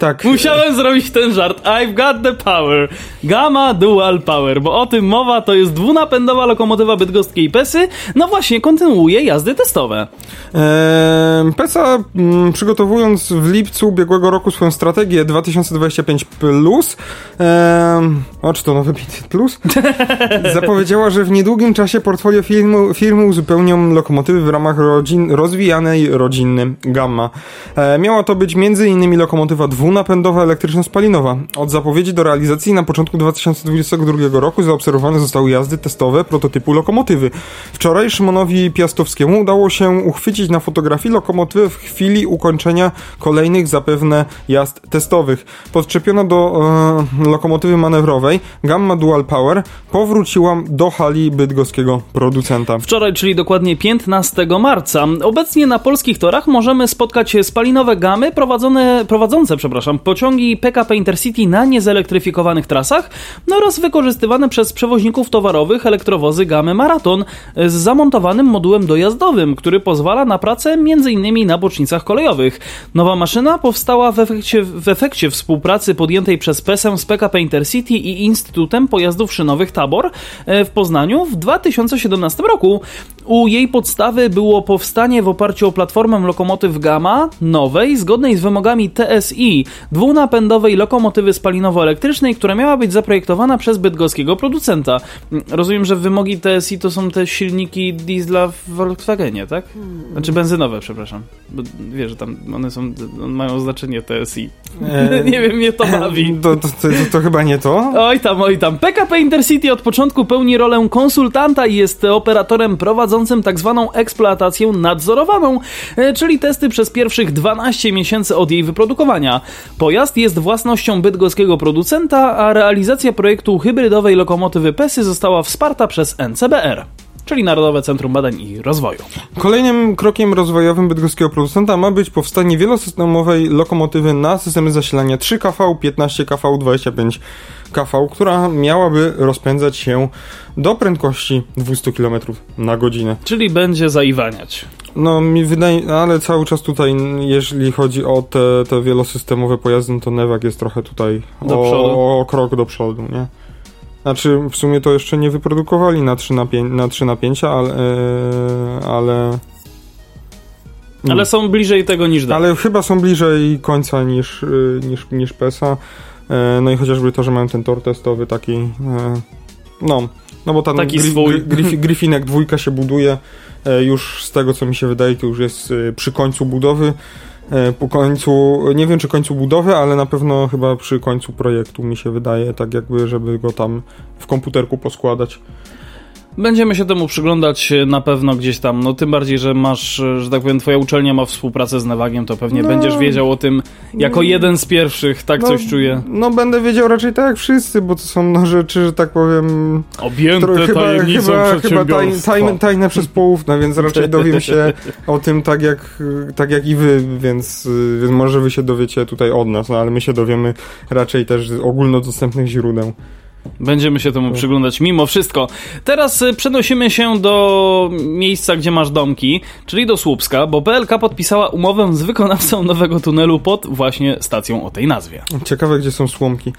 tak. Musiałem e, zrobić ten żart. I've got the power. Gamma Dual Power, bo o tym mowa, to jest dwunapędowa lokomotywa bydgoskiej Pesy. No właśnie, kontynuuje jazdy testowe. Eee, Pesa, m, mm, przygotowując w lipcu ubiegłego roku swoją strategię 2025, plus, eee, o czy to nowy 500 plus, zapowiedziała, że w niedługim czasie portfolio firmy, firmy uzupełnią lokomotywy w ramach rodzin, rozwijanej rodziny Gamma. Eee, miała to być m.in. lokomotywa 12 napędowa elektryczno-spalinowa. Od zapowiedzi do realizacji na początku 2022 roku zaobserwowane zostały jazdy testowe prototypu lokomotywy. Wczoraj Szymonowi Piastowskiemu udało się uchwycić na fotografii lokomotywę w chwili ukończenia kolejnych zapewne jazd testowych. Podczepiono do e, lokomotywy manewrowej Gamma Dual Power powróciła do hali bydgoskiego producenta. Wczoraj, czyli dokładnie 15 marca, obecnie na polskich torach możemy spotkać spalinowe gamy prowadzone, prowadzące przepraszam, przepraszam, pociągi PKP Intercity na niezelektryfikowanych trasach no oraz wykorzystywane przez przewoźników towarowych elektrowozy gamy Maraton z zamontowanym modułem dojazdowym, który pozwala na pracę m.in. na bocznicach kolejowych. Nowa maszyna powstała w efekcie, w efekcie współpracy podjętej przez PESę z PKP Intercity i Instytutem Pojazdów Szynowych Tabor e, w Poznaniu w 2017 roku. U jej podstawy było powstanie w oparciu o platformę lokomotyw Gamma nowej, zgodnej z wymogami TSI, dwunapędowej lokomotywy spalinowo-elektrycznej, która miała być zaprojektowana przez bydgoskiego producenta. Rozumiem, że wymogi TSI to są te silniki diesla w Volkswagenie, tak? Znaczy benzynowe, przepraszam. Bo wiesz, że tam one są, mają znaczenie TSI. E... nie wiem, mnie to bawi. To, to, to, to, chyba nie to? Oj tam, oj tam. PKP Intercity od początku pełni rolę konsultanta i jest operatorem prowadzącym tak zwaną eksploatację nadzorowaną, e, czyli testy przez pierwszych 12 miesięcy od jej wyprodukowania. Pojazd jest własnością bydgoskiego producenta, a realizacja projektu hybrydowej lokomotywy PESY została wsparta przez NCBR czyli Narodowe Centrum Badań i Rozwoju. Kolejnym krokiem rozwojowym bydgoskiego producenta ma być powstanie wielosystemowej lokomotywy na systemy zasilania 3 kV, 15 kV, 25 kV, która miałaby rozpędzać się do prędkości 200 km na godzinę. Czyli będzie zaiwaniać. No mi wydaje, ale cały czas tutaj, jeżeli chodzi o te, te wielosystemowe pojazdy, to Newak jest trochę tutaj o, o krok do przodu, nie? Znaczy, w sumie to jeszcze nie wyprodukowali na 3, napię na 3 napięcia, ale... Yy, ale... Ale są bliżej tego niż dalej. Ale chyba są bliżej końca niż, yy, niż, niż PESA. Yy, no i chociażby to, że mają ten tor testowy taki... Yy, no, no bo ten taki gri, swój. Gri, Griffinek dwójka się buduje. Yy, już z tego, co mi się wydaje, to już jest przy końcu budowy. E, po końcu, nie wiem czy końcu budowy, ale na pewno chyba przy końcu projektu mi się wydaje, tak jakby, żeby go tam w komputerku poskładać. Będziemy się temu przyglądać e, na pewno gdzieś tam, no tym bardziej, że masz, e, że tak powiem, twoja uczelnia ma współpracę z Nawagiem, to pewnie no, będziesz wiedział o tym jako no, jeden z pierwszych, tak no, coś czuję. No będę wiedział raczej tak jak wszyscy, bo to są no, rzeczy, że tak powiem... Objęte tro, chyba, tajemnicą chyba, chyba taj, taj, tajne przez połówne, więc raczej dowiem się o tym tak jak, tak jak i wy, więc, więc może wy się dowiecie tutaj od nas, no ale my się dowiemy raczej też z ogólnodostępnych źródeł. Będziemy się temu przyglądać mimo wszystko. Teraz y, przenosimy się do miejsca, gdzie masz domki, czyli do Słupska, bo PLK podpisała umowę z wykonawcą nowego tunelu pod właśnie stacją o tej nazwie. Ciekawe, gdzie są słomki.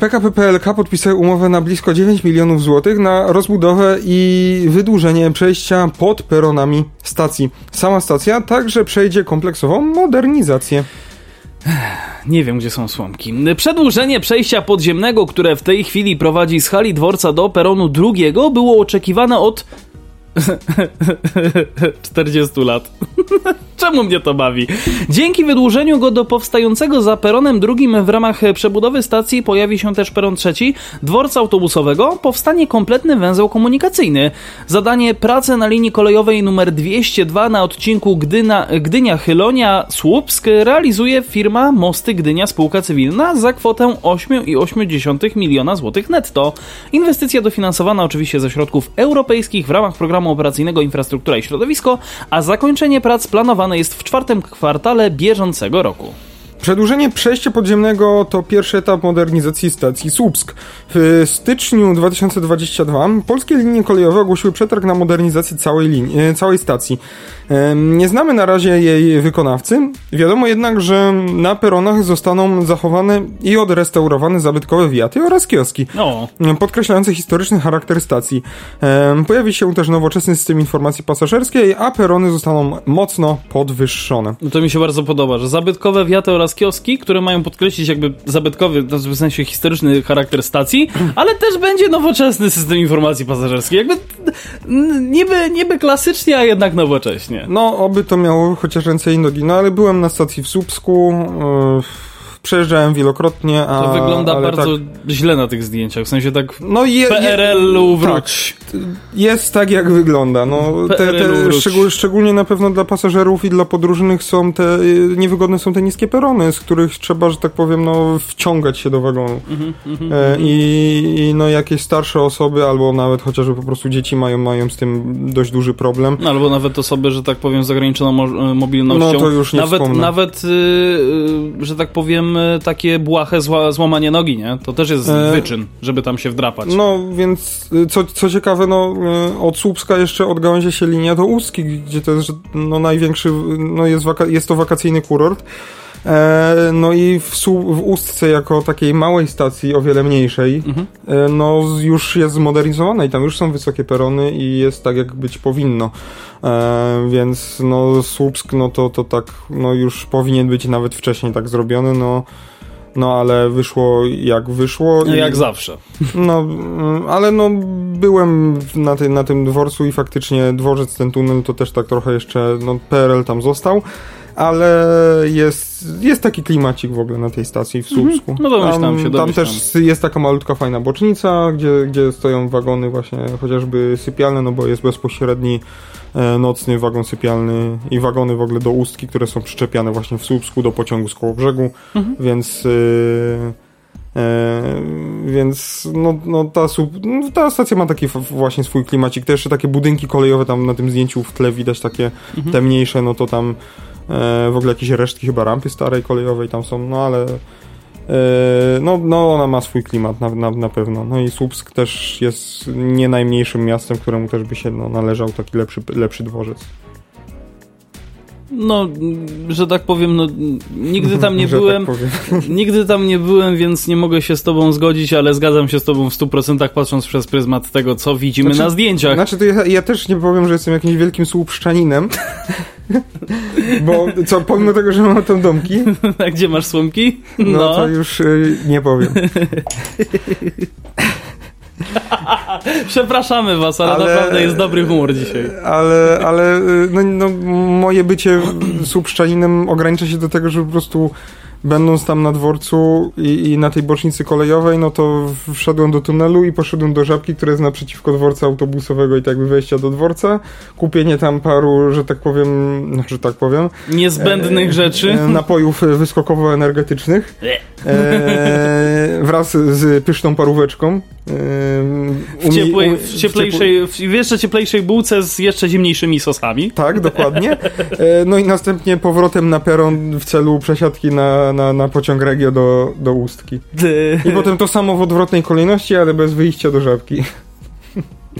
PKP PLK podpisały umowę na blisko 9 milionów złotych na rozbudowę i wydłużenie przejścia pod peronami stacji. Sama stacja także przejdzie kompleksową modernizację. Nie wiem, gdzie są słomki. Przedłużenie przejścia podziemnego, które w tej chwili prowadzi z hali dworca do peronu drugiego, było oczekiwane od 40 lat. Czemu mnie to bawi? Dzięki wydłużeniu go do powstającego za peronem drugim w ramach przebudowy stacji pojawi się też peron trzeci dworca autobusowego, powstanie kompletny węzeł komunikacyjny. Zadanie pracy na linii kolejowej numer 202 na odcinku Gdyna, Gdynia-Chylonia-Słupsk realizuje firma Mosty Gdynia Spółka Cywilna za kwotę 8,8 miliona złotych netto. Inwestycja dofinansowana oczywiście ze środków europejskich w ramach programu operacyjnego Infrastruktura i Środowisko, a zakończenie prac planowane jest w czwartym kwartale bieżącego roku. Przedłużenie przejścia podziemnego to pierwszy etap modernizacji stacji Słupsk. W styczniu 2022 polskie linie kolejowe ogłosiły przetarg na modernizację całej, linii, e, całej stacji. Nie znamy na razie jej wykonawcy. Wiadomo jednak, że na peronach zostaną zachowane i odrestaurowane zabytkowe wiaty oraz kioski, no. podkreślające historyczny charakter stacji. Pojawi się też nowoczesny system informacji pasażerskiej, a perony zostaną mocno podwyższone. No to mi się bardzo podoba, że zabytkowe wiaty oraz kioski, które mają podkreślić jakby zabytkowy, w sensie historyczny charakter stacji, ale też będzie nowoczesny system informacji pasażerskiej. Jakby niby, niby klasycznie, a jednak nowocześnie. No, oby to miało chociaż ręce i nogi. No, ale byłem na stacji w Słupsku. Yy przejeżdżałem wielokrotnie, a... To wygląda bardzo tak, źle na tych zdjęciach, w sensie tak no je, PRL-u wróć. Jest tak, jak wygląda. No, te, te, szczegól, szczególnie na pewno dla pasażerów i dla podróżnych są te, y, niewygodne są te niskie perony, z których trzeba, że tak powiem, no, wciągać się do wagonu. Mhm, E, I, I no jakieś starsze osoby, albo nawet chociażby po prostu dzieci mają, mają z tym dość duży problem. No, albo nawet osoby, że tak powiem, z ograniczoną mo- mobilnością. No, to już nie Nawet, wspomnę. nawet y, y, że tak powiem, y, takie błahe zła, złamanie nogi, nie? To też jest E, wyczyn, żeby tam się wdrapać. No więc y, co, co ciekawe, no y, od Słupska jeszcze odgałęzia się linia do Ustki, gdzie to jest no, największy, no jest, waka- jest to wakacyjny kurort. E, no i w, w Ustce jako takiej małej stacji, o wiele mniejszej, Mhm. e, no już jest zmodernizowana i tam już są wysokie perony i jest tak jak być powinno. E, więc no Słupsk, no to, to tak, no już powinien być nawet wcześniej tak zrobiony, no no ale wyszło jak wyszło. No, i- jak zawsze. no, mm, ale no byłem na, tej, na tym dworcu i faktycznie dworzec, ten tunel to też tak trochę jeszcze, no PRL tam został, ale jest, jest taki klimacik w ogóle na tej stacji w Słupsku. No domyślam się, Tam, tam domyślam. też jest taka malutka fajna bocznica, gdzie, gdzie stoją wagony właśnie chociażby sypialne, no bo jest bezpośredni e, nocny wagon sypialny i wagony w ogóle do Ustki, które są przyczepiane właśnie w Słupsku do pociągu z koło brzegu, Mhm. więc... y, E, więc no, no ta, no, ta stacja ma taki właśnie swój klimacik. Te jeszcze takie budynki kolejowe tam na tym zdjęciu w tle widać takie Mhm. te mniejsze, no to tam w ogóle jakieś resztki chyba rampy starej kolejowej tam są, no ale e, no, no ona ma swój klimat na, na, na pewno. No i Słupsk też jest nie najmniejszym miastem, któremu też by się no, należał taki lepszy, lepszy dworzec. No, że tak powiem, no, nigdy tam nie Że byłem. Tak. Nigdy tam nie byłem, więc nie mogę się z tobą zgodzić, ale zgadzam się z tobą w 100% patrząc przez pryzmat tego, co widzimy Znaczy- na zdjęciach. Znaczy, to ja, ja też nie powiem, że jestem jakimś wielkim słupszczaninem, bo co, pomimo tego, że mam tam domki, A gdzie masz słomki? no, to już y, nie powiem. Przepraszamy was, ale, Ale- naprawdę jest dobry humor dzisiaj. Ale, ale y, no, no, moje bycie słupszczaninem ogranicza się do tego, że po prostu będąc tam na dworcu i, i na tej bocznicy kolejowej, no to wszedłem do tunelu i poszedłem do żabki, która jest naprzeciwko dworca autobusowego i tak jakby wejścia do dworca. Kupienie tam paru, że tak powiem, no, że tak powiem, Niezbędnych rzeczy. e, napojów wyskokowo-energetycznych. E, wraz z pyszną paróweczką. W, umie- ciepłej, umie- w cieplejszej, w jeszcze cieplejszej bułce z jeszcze zimniejszymi sosami. Tak, dokładnie. E, No i następnie powrotem na peron w celu przesiadki na, na, na pociąg Regio do, do Ustki. I potem to samo w odwrotnej kolejności, ale bez wyjścia do Żabki.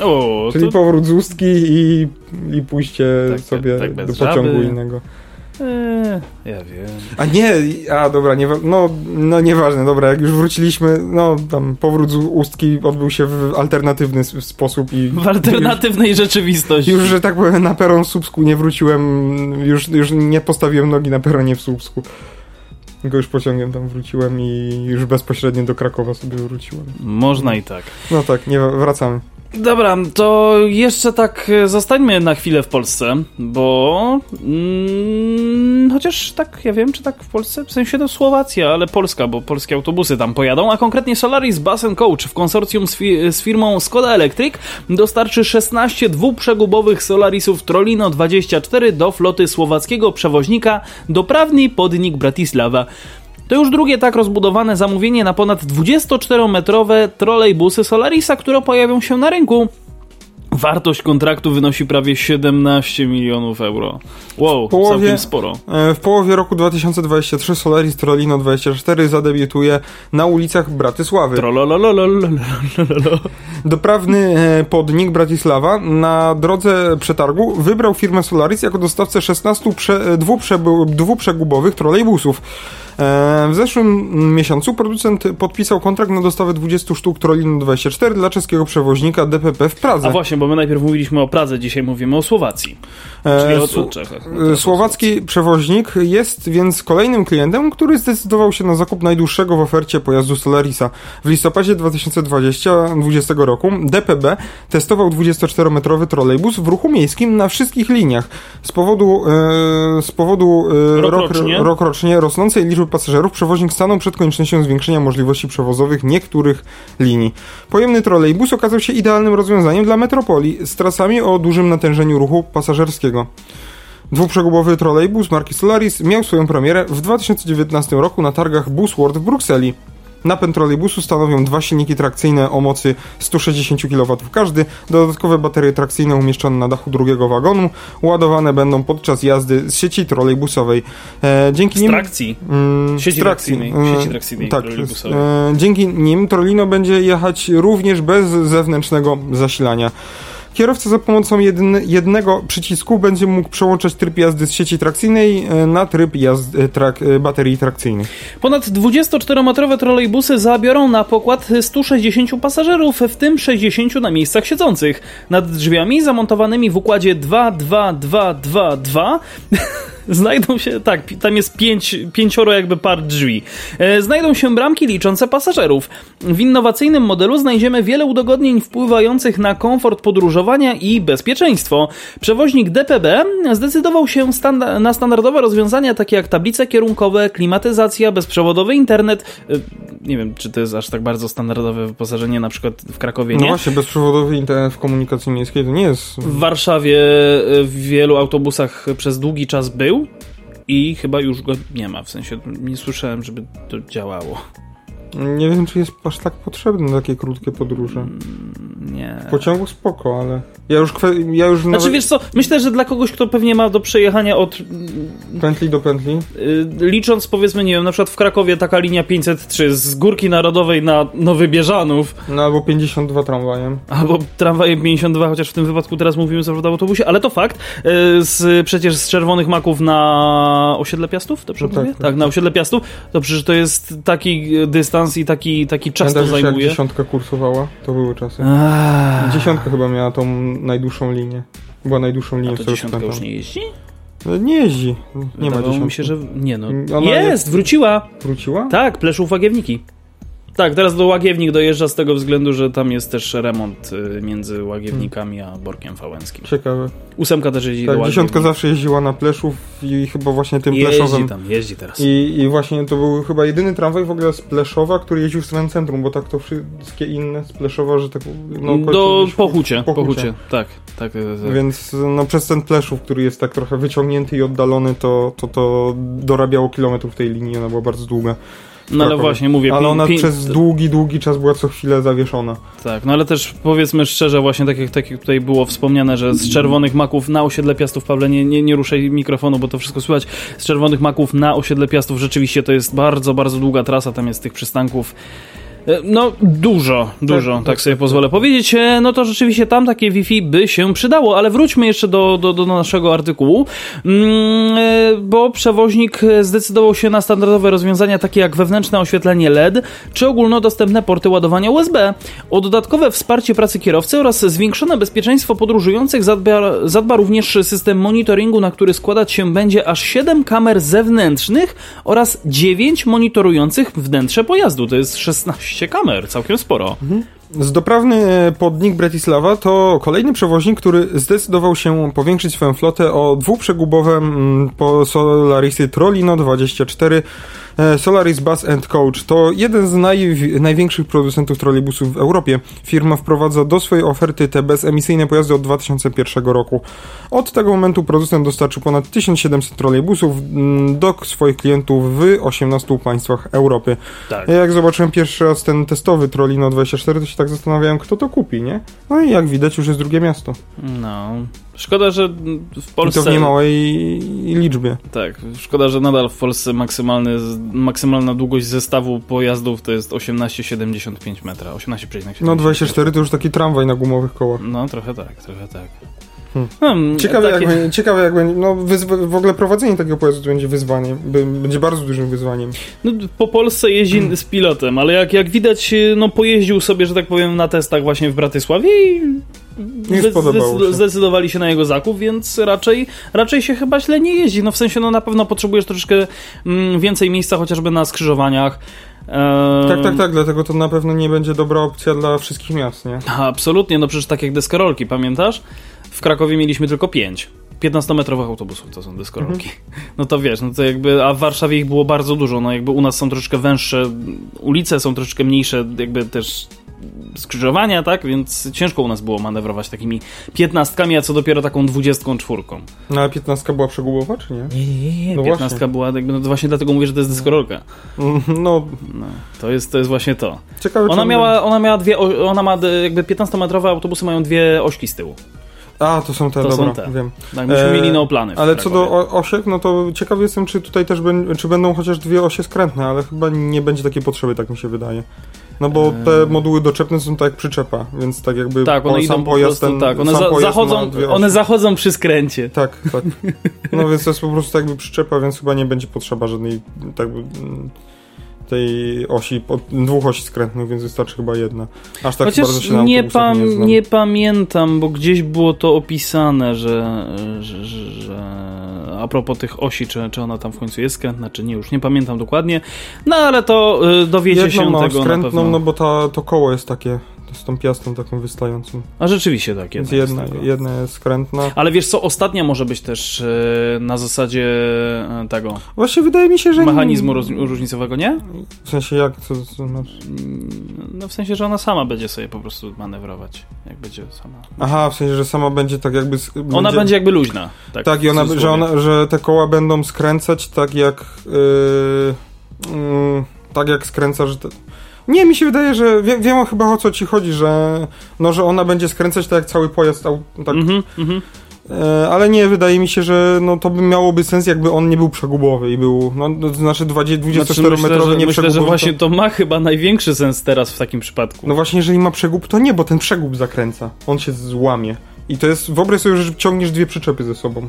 O, Czyli to, powrót z Ustki i, i pójście Tak, sobie tak, do pociągu Żaby. innego. E, ja wiem. A nie, a dobra, nie, no, no nieważne, dobra, jak już wróciliśmy, no tam powrót z Ustki odbył się w alternatywny sposób i... W alternatywnej rzeczywistości. Już, że tak powiem, na peron w Słupsku nie wróciłem, już, już nie postawiłem nogi na peronie w Słupsku. Tylko już pociągiem tam wróciłem i już bezpośrednio do Krakowa sobie wróciłem. Można i tak. No tak, nie wracamy. Dobra, to jeszcze tak e, zostańmy na chwilę w Polsce, bo mm, chociaż tak, ja wiem, czy tak w Polsce, w sensie to Słowacja, ale Polska, bo polskie autobusy tam pojadą, a konkretnie Solaris Bus Coach w konsorcjum z, fi- z firmą Skoda Electric dostarczy 16 dwuprzegubowych Solarisów Trolino 24 do floty słowackiego przewoźnika Doprawny Podnik Bratislava. To już drugie tak rozbudowane zamówienie na ponad 24-metrowe trolejbusy Solarisa, które pojawią się na rynku. Wartość kontraktu wynosi prawie 17 milionów euro. Wow, w połowie, całkiem sporo. E, w połowie roku 2023 Solaris Trolino 24 zadebiutuje na ulicach Bratysławy. Doprawny e, podnik Bratysława na drodze przetargu wybrał firmę Solaris jako dostawcę 16 prze, e, dwuprzegubowych trolejbusów. E, W zeszłym miesiącu producent podpisał kontrakt na dostawę 20 sztuk Trolino 24 dla czeskiego przewoźnika DPP w Pradze. A właśnie, bo my najpierw mówiliśmy o Pradze, dzisiaj mówimy o Słowacji. E, Czyli o Sł- Czechach. E, Słowacki przewoźnik jest więc kolejnym klientem, który zdecydował się na zakup najdłuższego w ofercie pojazdu Solarisa. W listopadzie 2020 roku DPB testował 24-metrowy trolejbus w ruchu miejskim na wszystkich liniach. Z powodu, z powodu Rokrocznie. rok, rokrocznie rosnącej liczby liczby pasażerów, przewoźnik stanął przed koniecznością zwiększenia możliwości przewozowych niektórych linii. Pojemny trolejbus okazał się idealnym rozwiązaniem dla metropolii z trasami o dużym natężeniu ruchu pasażerskiego. Dwuprzegubowy trolejbus marki Solaris miał swoją premierę w 2019 roku na targach Busworld w Brukseli. Napęd trolejbusu stanowią dwa silniki trakcyjne o mocy 160 kW każdy, dodatkowe baterie trakcyjne umieszczone na dachu drugiego wagonu, ładowane będą podczas jazdy z sieci trolejbusowej. E, dzięki nim... trakcji. Mm, sieci trakcyjnej. Mm, sieci trakcyjnej tak, e, dzięki nim Trolino będzie jechać również bez zewnętrznego zasilania. Kierowca za pomocą jedne, jednego przycisku będzie mógł przełączać tryb jazdy z sieci trakcyjnej e, na tryb jazdy trak, e, baterii trakcyjnej. Ponad 24-metrowe trolejbusy zabiorą na pokład 160 pasażerów, w tym 60 na miejscach siedzących. Nad drzwiami zamontowanymi w układzie 2-2-2-2-2 znajdą się, tak, tam jest pięć, pięcioro jakby par drzwi. E, znajdą się bramki liczące pasażerów. W innowacyjnym modelu znajdziemy wiele udogodnień wpływających na komfort podróżowania i bezpieczeństwo. Przewoźnik DPB zdecydował się standa na standardowe rozwiązania takie jak tablice kierunkowe, klimatyzacja, bezprzewodowy internet. E, nie wiem, czy to jest aż tak bardzo standardowe wyposażenie na przykład w Krakowie, nie? No właśnie, bezprzewodowy internet w komunikacji miejskiej to nie jest... W Warszawie e, w wielu autobusach przez długi czas był, był i chyba już go nie ma. W sensie nie słyszałem, żeby to działało. Nie wiem, czy jest aż tak potrzebne na takie krótkie podróże. Mm, nie. W pociągu spoko, ale ja już, ja już Znaczy nawet... wiesz co, myślę, że dla kogoś, kto pewnie ma do przejechania od... Pętli do pętli? Y, licząc powiedzmy, nie wiem, na przykład w Krakowie taka linia 503 z Górki Narodowej na Nowy Bieżanów. No albo 52 tramwajem. Albo tramwajem 52, chociaż w tym wypadku teraz mówimy zawsze o autobusie, ale to fakt. Y, z, przecież z Czerwonych Maków na osiedle Piastów, dobrze no tak, tak, tak, na osiedle Piastów, to przecież to jest taki dystans i taki, taki czas Pamiętasz, to zajmuje. jak dziesiątka kursowała? To były czasy. Dziesiątka chyba miała tą najdłuższą linię. Była najdłuższą linią. A to dziesiątka już nie jeździ? No, nie jeździ. Nie Wydawało ma dziesiątki. mi się, że... Nie no. Ona jest, wróciła. Wróciła? Tak, Pleszów Łagiewniki. Tak, teraz do Łagiewnik dojeżdża z tego względu, że tam jest też remont y, między Łagiewnikami a Borkiem Fałęskim. Ciekawe. Ósemka też jeździ tak, do dziesiątka zawsze jeździła na Pleszów i chyba właśnie tym jeździ Pleszowem. tam, jeździ teraz. I, I właśnie to był chyba jedyny tramwaj w ogóle z Pleszowa, który jeździł w stronę centrum, bo tak to wszystkie inne z Pleszowa, że tak... No, do Pochucie, Pochucie. Pochucie. Tak, tak, tak, tak. Więc no, przez ten Pleszów, który jest tak trochę wyciągnięty i oddalony, to, to, to dorabiało kilometrów tej linii, ona była bardzo długa. No ale właśnie mówię. Ale ona przez długi, długi czas była co chwilę zawieszona. Tak, no ale też powiedzmy szczerze, właśnie tak jak, tak jak tutaj było wspomniane, że z czerwonych maków na osiedle Piastów, Pawle, nie, nie, nie ruszaj mikrofonu, bo to wszystko słychać. Z czerwonych maków na osiedle Piastów rzeczywiście to jest bardzo, bardzo długa trasa, tam jest tych przystanków no, dużo, dużo, tak, tak sobie pozwolę powiedzieć. E, no to rzeczywiście tam takie Wi-Fi by się przydało, ale wróćmy jeszcze do, do, do naszego artykułu, mm, e, bo przewoźnik zdecydował się na standardowe rozwiązania takie jak wewnętrzne oświetlenie LED czy ogólnodostępne porty ładowania USB. O dodatkowe wsparcie pracy kierowcy oraz zwiększone bezpieczeństwo podróżujących zadba, zadba również system monitoringu, na który składać się będzie aż 7 kamer zewnętrznych oraz 9 monitorujących wnętrze pojazdu. To jest 16 12 kamer, całkiem sporo. Mhm. Zdoprawny e, podnik Bratislava to kolejny przewoźnik, który zdecydował się powiększyć swoją flotę o dwuprzegubowe mm, Solarisy Trollino 24 E, Solaris Bus and Coach to jeden z naj, największych producentów trolejbusów w Europie. Firma wprowadza do swojej oferty te bezemisyjne pojazdy od 2001 roku. Od tego momentu producent dostarczył ponad 1700 trolejbusów mm, do swoich klientów w 18 państwach Europy. Tak. Jak zobaczyłem pierwszy raz ten testowy Trolino 24, to się tak zastanawiałem, kto to kupi, nie? No i jak widać, już jest drugie miasto. No, Szkoda, że w Polsce... I to w niemałej liczbie. Tak, szkoda, że nadal w Polsce maksymalny, maksymalna długość zestawu pojazdów to jest 18,75 metra. 18,75 No 24 to już taki tramwaj na gumowych kołach. No trochę tak, trochę tak. Hmm. Hmm, ciekawe, takie... jak, będzie, ciekawe jak będzie, no w ogóle prowadzenie takiego pojazdu będzie wyzwaniem, będzie bardzo dużym wyzwaniem. No, po Polsce jeździ hmm. z pilotem, ale jak, jak widać, no pojeździł sobie, że tak powiem, na testach właśnie w Bratysławie i nie się. zdecydowali się na jego zakup, więc raczej, raczej się chyba źle nie jeździ. No w sensie, no na pewno potrzebujesz troszeczkę mm, więcej miejsca chociażby na skrzyżowaniach. Eee... Tak, tak, tak, dlatego to na pewno nie będzie dobra opcja dla wszystkich miast, nie? Absolutnie, no przecież tak jak deskorolki, pamiętasz? W Krakowie mieliśmy tylko pięć. 15-metrowych autobusów to są deskorolki. No to wiesz, no to jakby, a w Warszawie ich było bardzo dużo, no jakby u nas są troszeczkę węższe ulice, są troszeczkę mniejsze, jakby też skrzyżowania, tak? Więc ciężko u nas było manewrować takimi piętnastkami, a co dopiero taką dwudziestką czwórką. No ale 15 była przegubowa, czy nie? Nie, nie, nie. No Piętnastka właśnie. była, jakby, no właśnie dlatego mówię, że to jest deskorolka. Mm, No, No, to jest, to jest właśnie to. ciekawe Ona on miała, ona miała dwie, ona ma, jakby 15-metrowe autobusy mają dwie ośki z tyłu. A, to są te, To są dobra, te. wiem. Tak, myśmy E, mieli neoplany. Ale co do o- osiek, no to ciekaw jestem, czy tutaj też ben, czy będą chociaż dwie osie skrętne, ale chyba nie będzie takiej potrzeby, tak mi się wydaje. No bo Eee. te moduły doczepne są tak jak przyczepa, więc tak jakby Tak, one sam po pojazd prostu, ten, tak, one za, zachodzą, one zachodzą przy skręcie. Tak, tak. No więc to jest po prostu tak jakby przyczepa, więc chyba nie będzie potrzeba żadnej tak tej osi, dwóch osi skrętnych, więc wystarczy chyba jedna. Aż tak bardzo Chociaż się na nie, nie nie pamiętam, bo gdzieś było to opisane, że, że, że, a propos tych osi, czy, czy ona tam w końcu jest skrętna, czy nie, już nie pamiętam dokładnie. No ale to y, dowiecie Jedną się ma tego na skrętną, pewno. no bo ta, to koło jest takie z tą piastą taką wystającą. A rzeczywiście tak Więc jest. jedna, z tego. jedna jest skrętna. Ale wiesz co, ostatnia może być też y, na zasadzie y, tego Właśnie wydaje mi się, że... mechanizmu roz, różnicowego, nie? W sensie jak, co, co znaczy? No w sensie, że ona sama będzie sobie po prostu manewrować, jak będzie sama. Aha, w sensie, że sama będzie tak jakby... s- Ona będzie jakby luźna. Tak, Tak, i ona, że, ona, że te koła będą skręcać tak jak... Yy, yy, tak jak skręca, że... Te... Nie, mi się wydaje, że wiem, wiem chyba o co ci chodzi, że no, że ona będzie skręcać tak jak cały pojazd, tak, Mhm, mhm. e, ale nie, wydaje mi się, że no, to by miałoby sens, jakby on nie był przegubowy i był, no, to znaczy 20 Znaczy, 24-metrowy myślę, nie myślę, że właśnie to, to ma chyba największy sens teraz w takim przypadku. No właśnie, jeżeli ma przegub, to nie, bo ten przegub zakręca, on się złamie i to jest, wyobraź sobie, że ciągniesz dwie przyczepy ze sobą.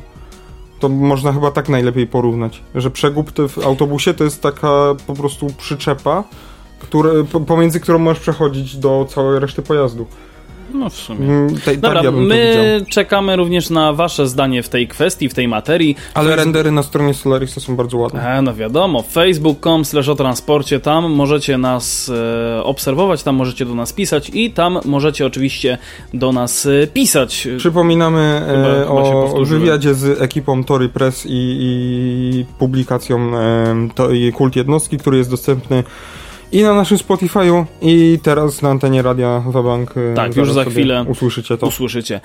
To można chyba tak najlepiej porównać, że przegub w autobusie to jest taka po prostu przyczepa, które, po- pomiędzy którą możesz przechodzić do całej reszty pojazdu. No w sumie. Mm, te- Dobra, tak ja my czekamy również na wasze zdanie w tej kwestii, w tej materii. Ale rendery na stronie Solarisa są bardzo ładne. E, no wiadomo, facebook.com slash o transporcie, tam możecie nas e, obserwować, tam możecie do nas pisać i tam możecie oczywiście do nas e, pisać. Przypominamy Chyba- e, chyba się o wywiadzie z ekipą Tory Press i, i publikacją e, to, i Kult Jednostki, który jest dostępny i na naszym Spotify'u i teraz na antenie Radia Wabank. e, Tak, już za chwilę usłyszycie to. usłyszycie.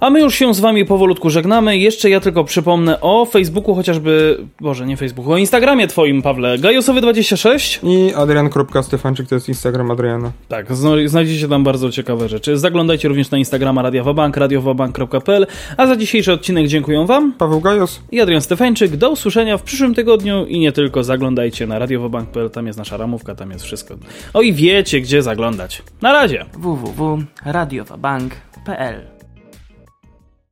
A my już się z wami powolutku żegnamy. Jeszcze ja tylko przypomnę o Facebooku, chociażby, Boże, nie Facebooku, o Instagramie twoim, Pawle, gajosowy26. I Adrian.Stefanczyk to jest Instagram Adriana. Tak, znajdziecie tam bardzo ciekawe rzeczy. Zaglądajcie również na Instagrama Radia Wabank, radiowabank.pl, a za dzisiejszy odcinek dziękuję wam Paweł Gajos. i Adrian Stefańczyk. Do usłyszenia w przyszłym tygodniu i nie tylko zaglądajcie na radiowabank.pl, tam jest nasza ramówka, tam wszystko. O i wiecie, gdzie zaglądać. Na razie! www.radiowabank.pl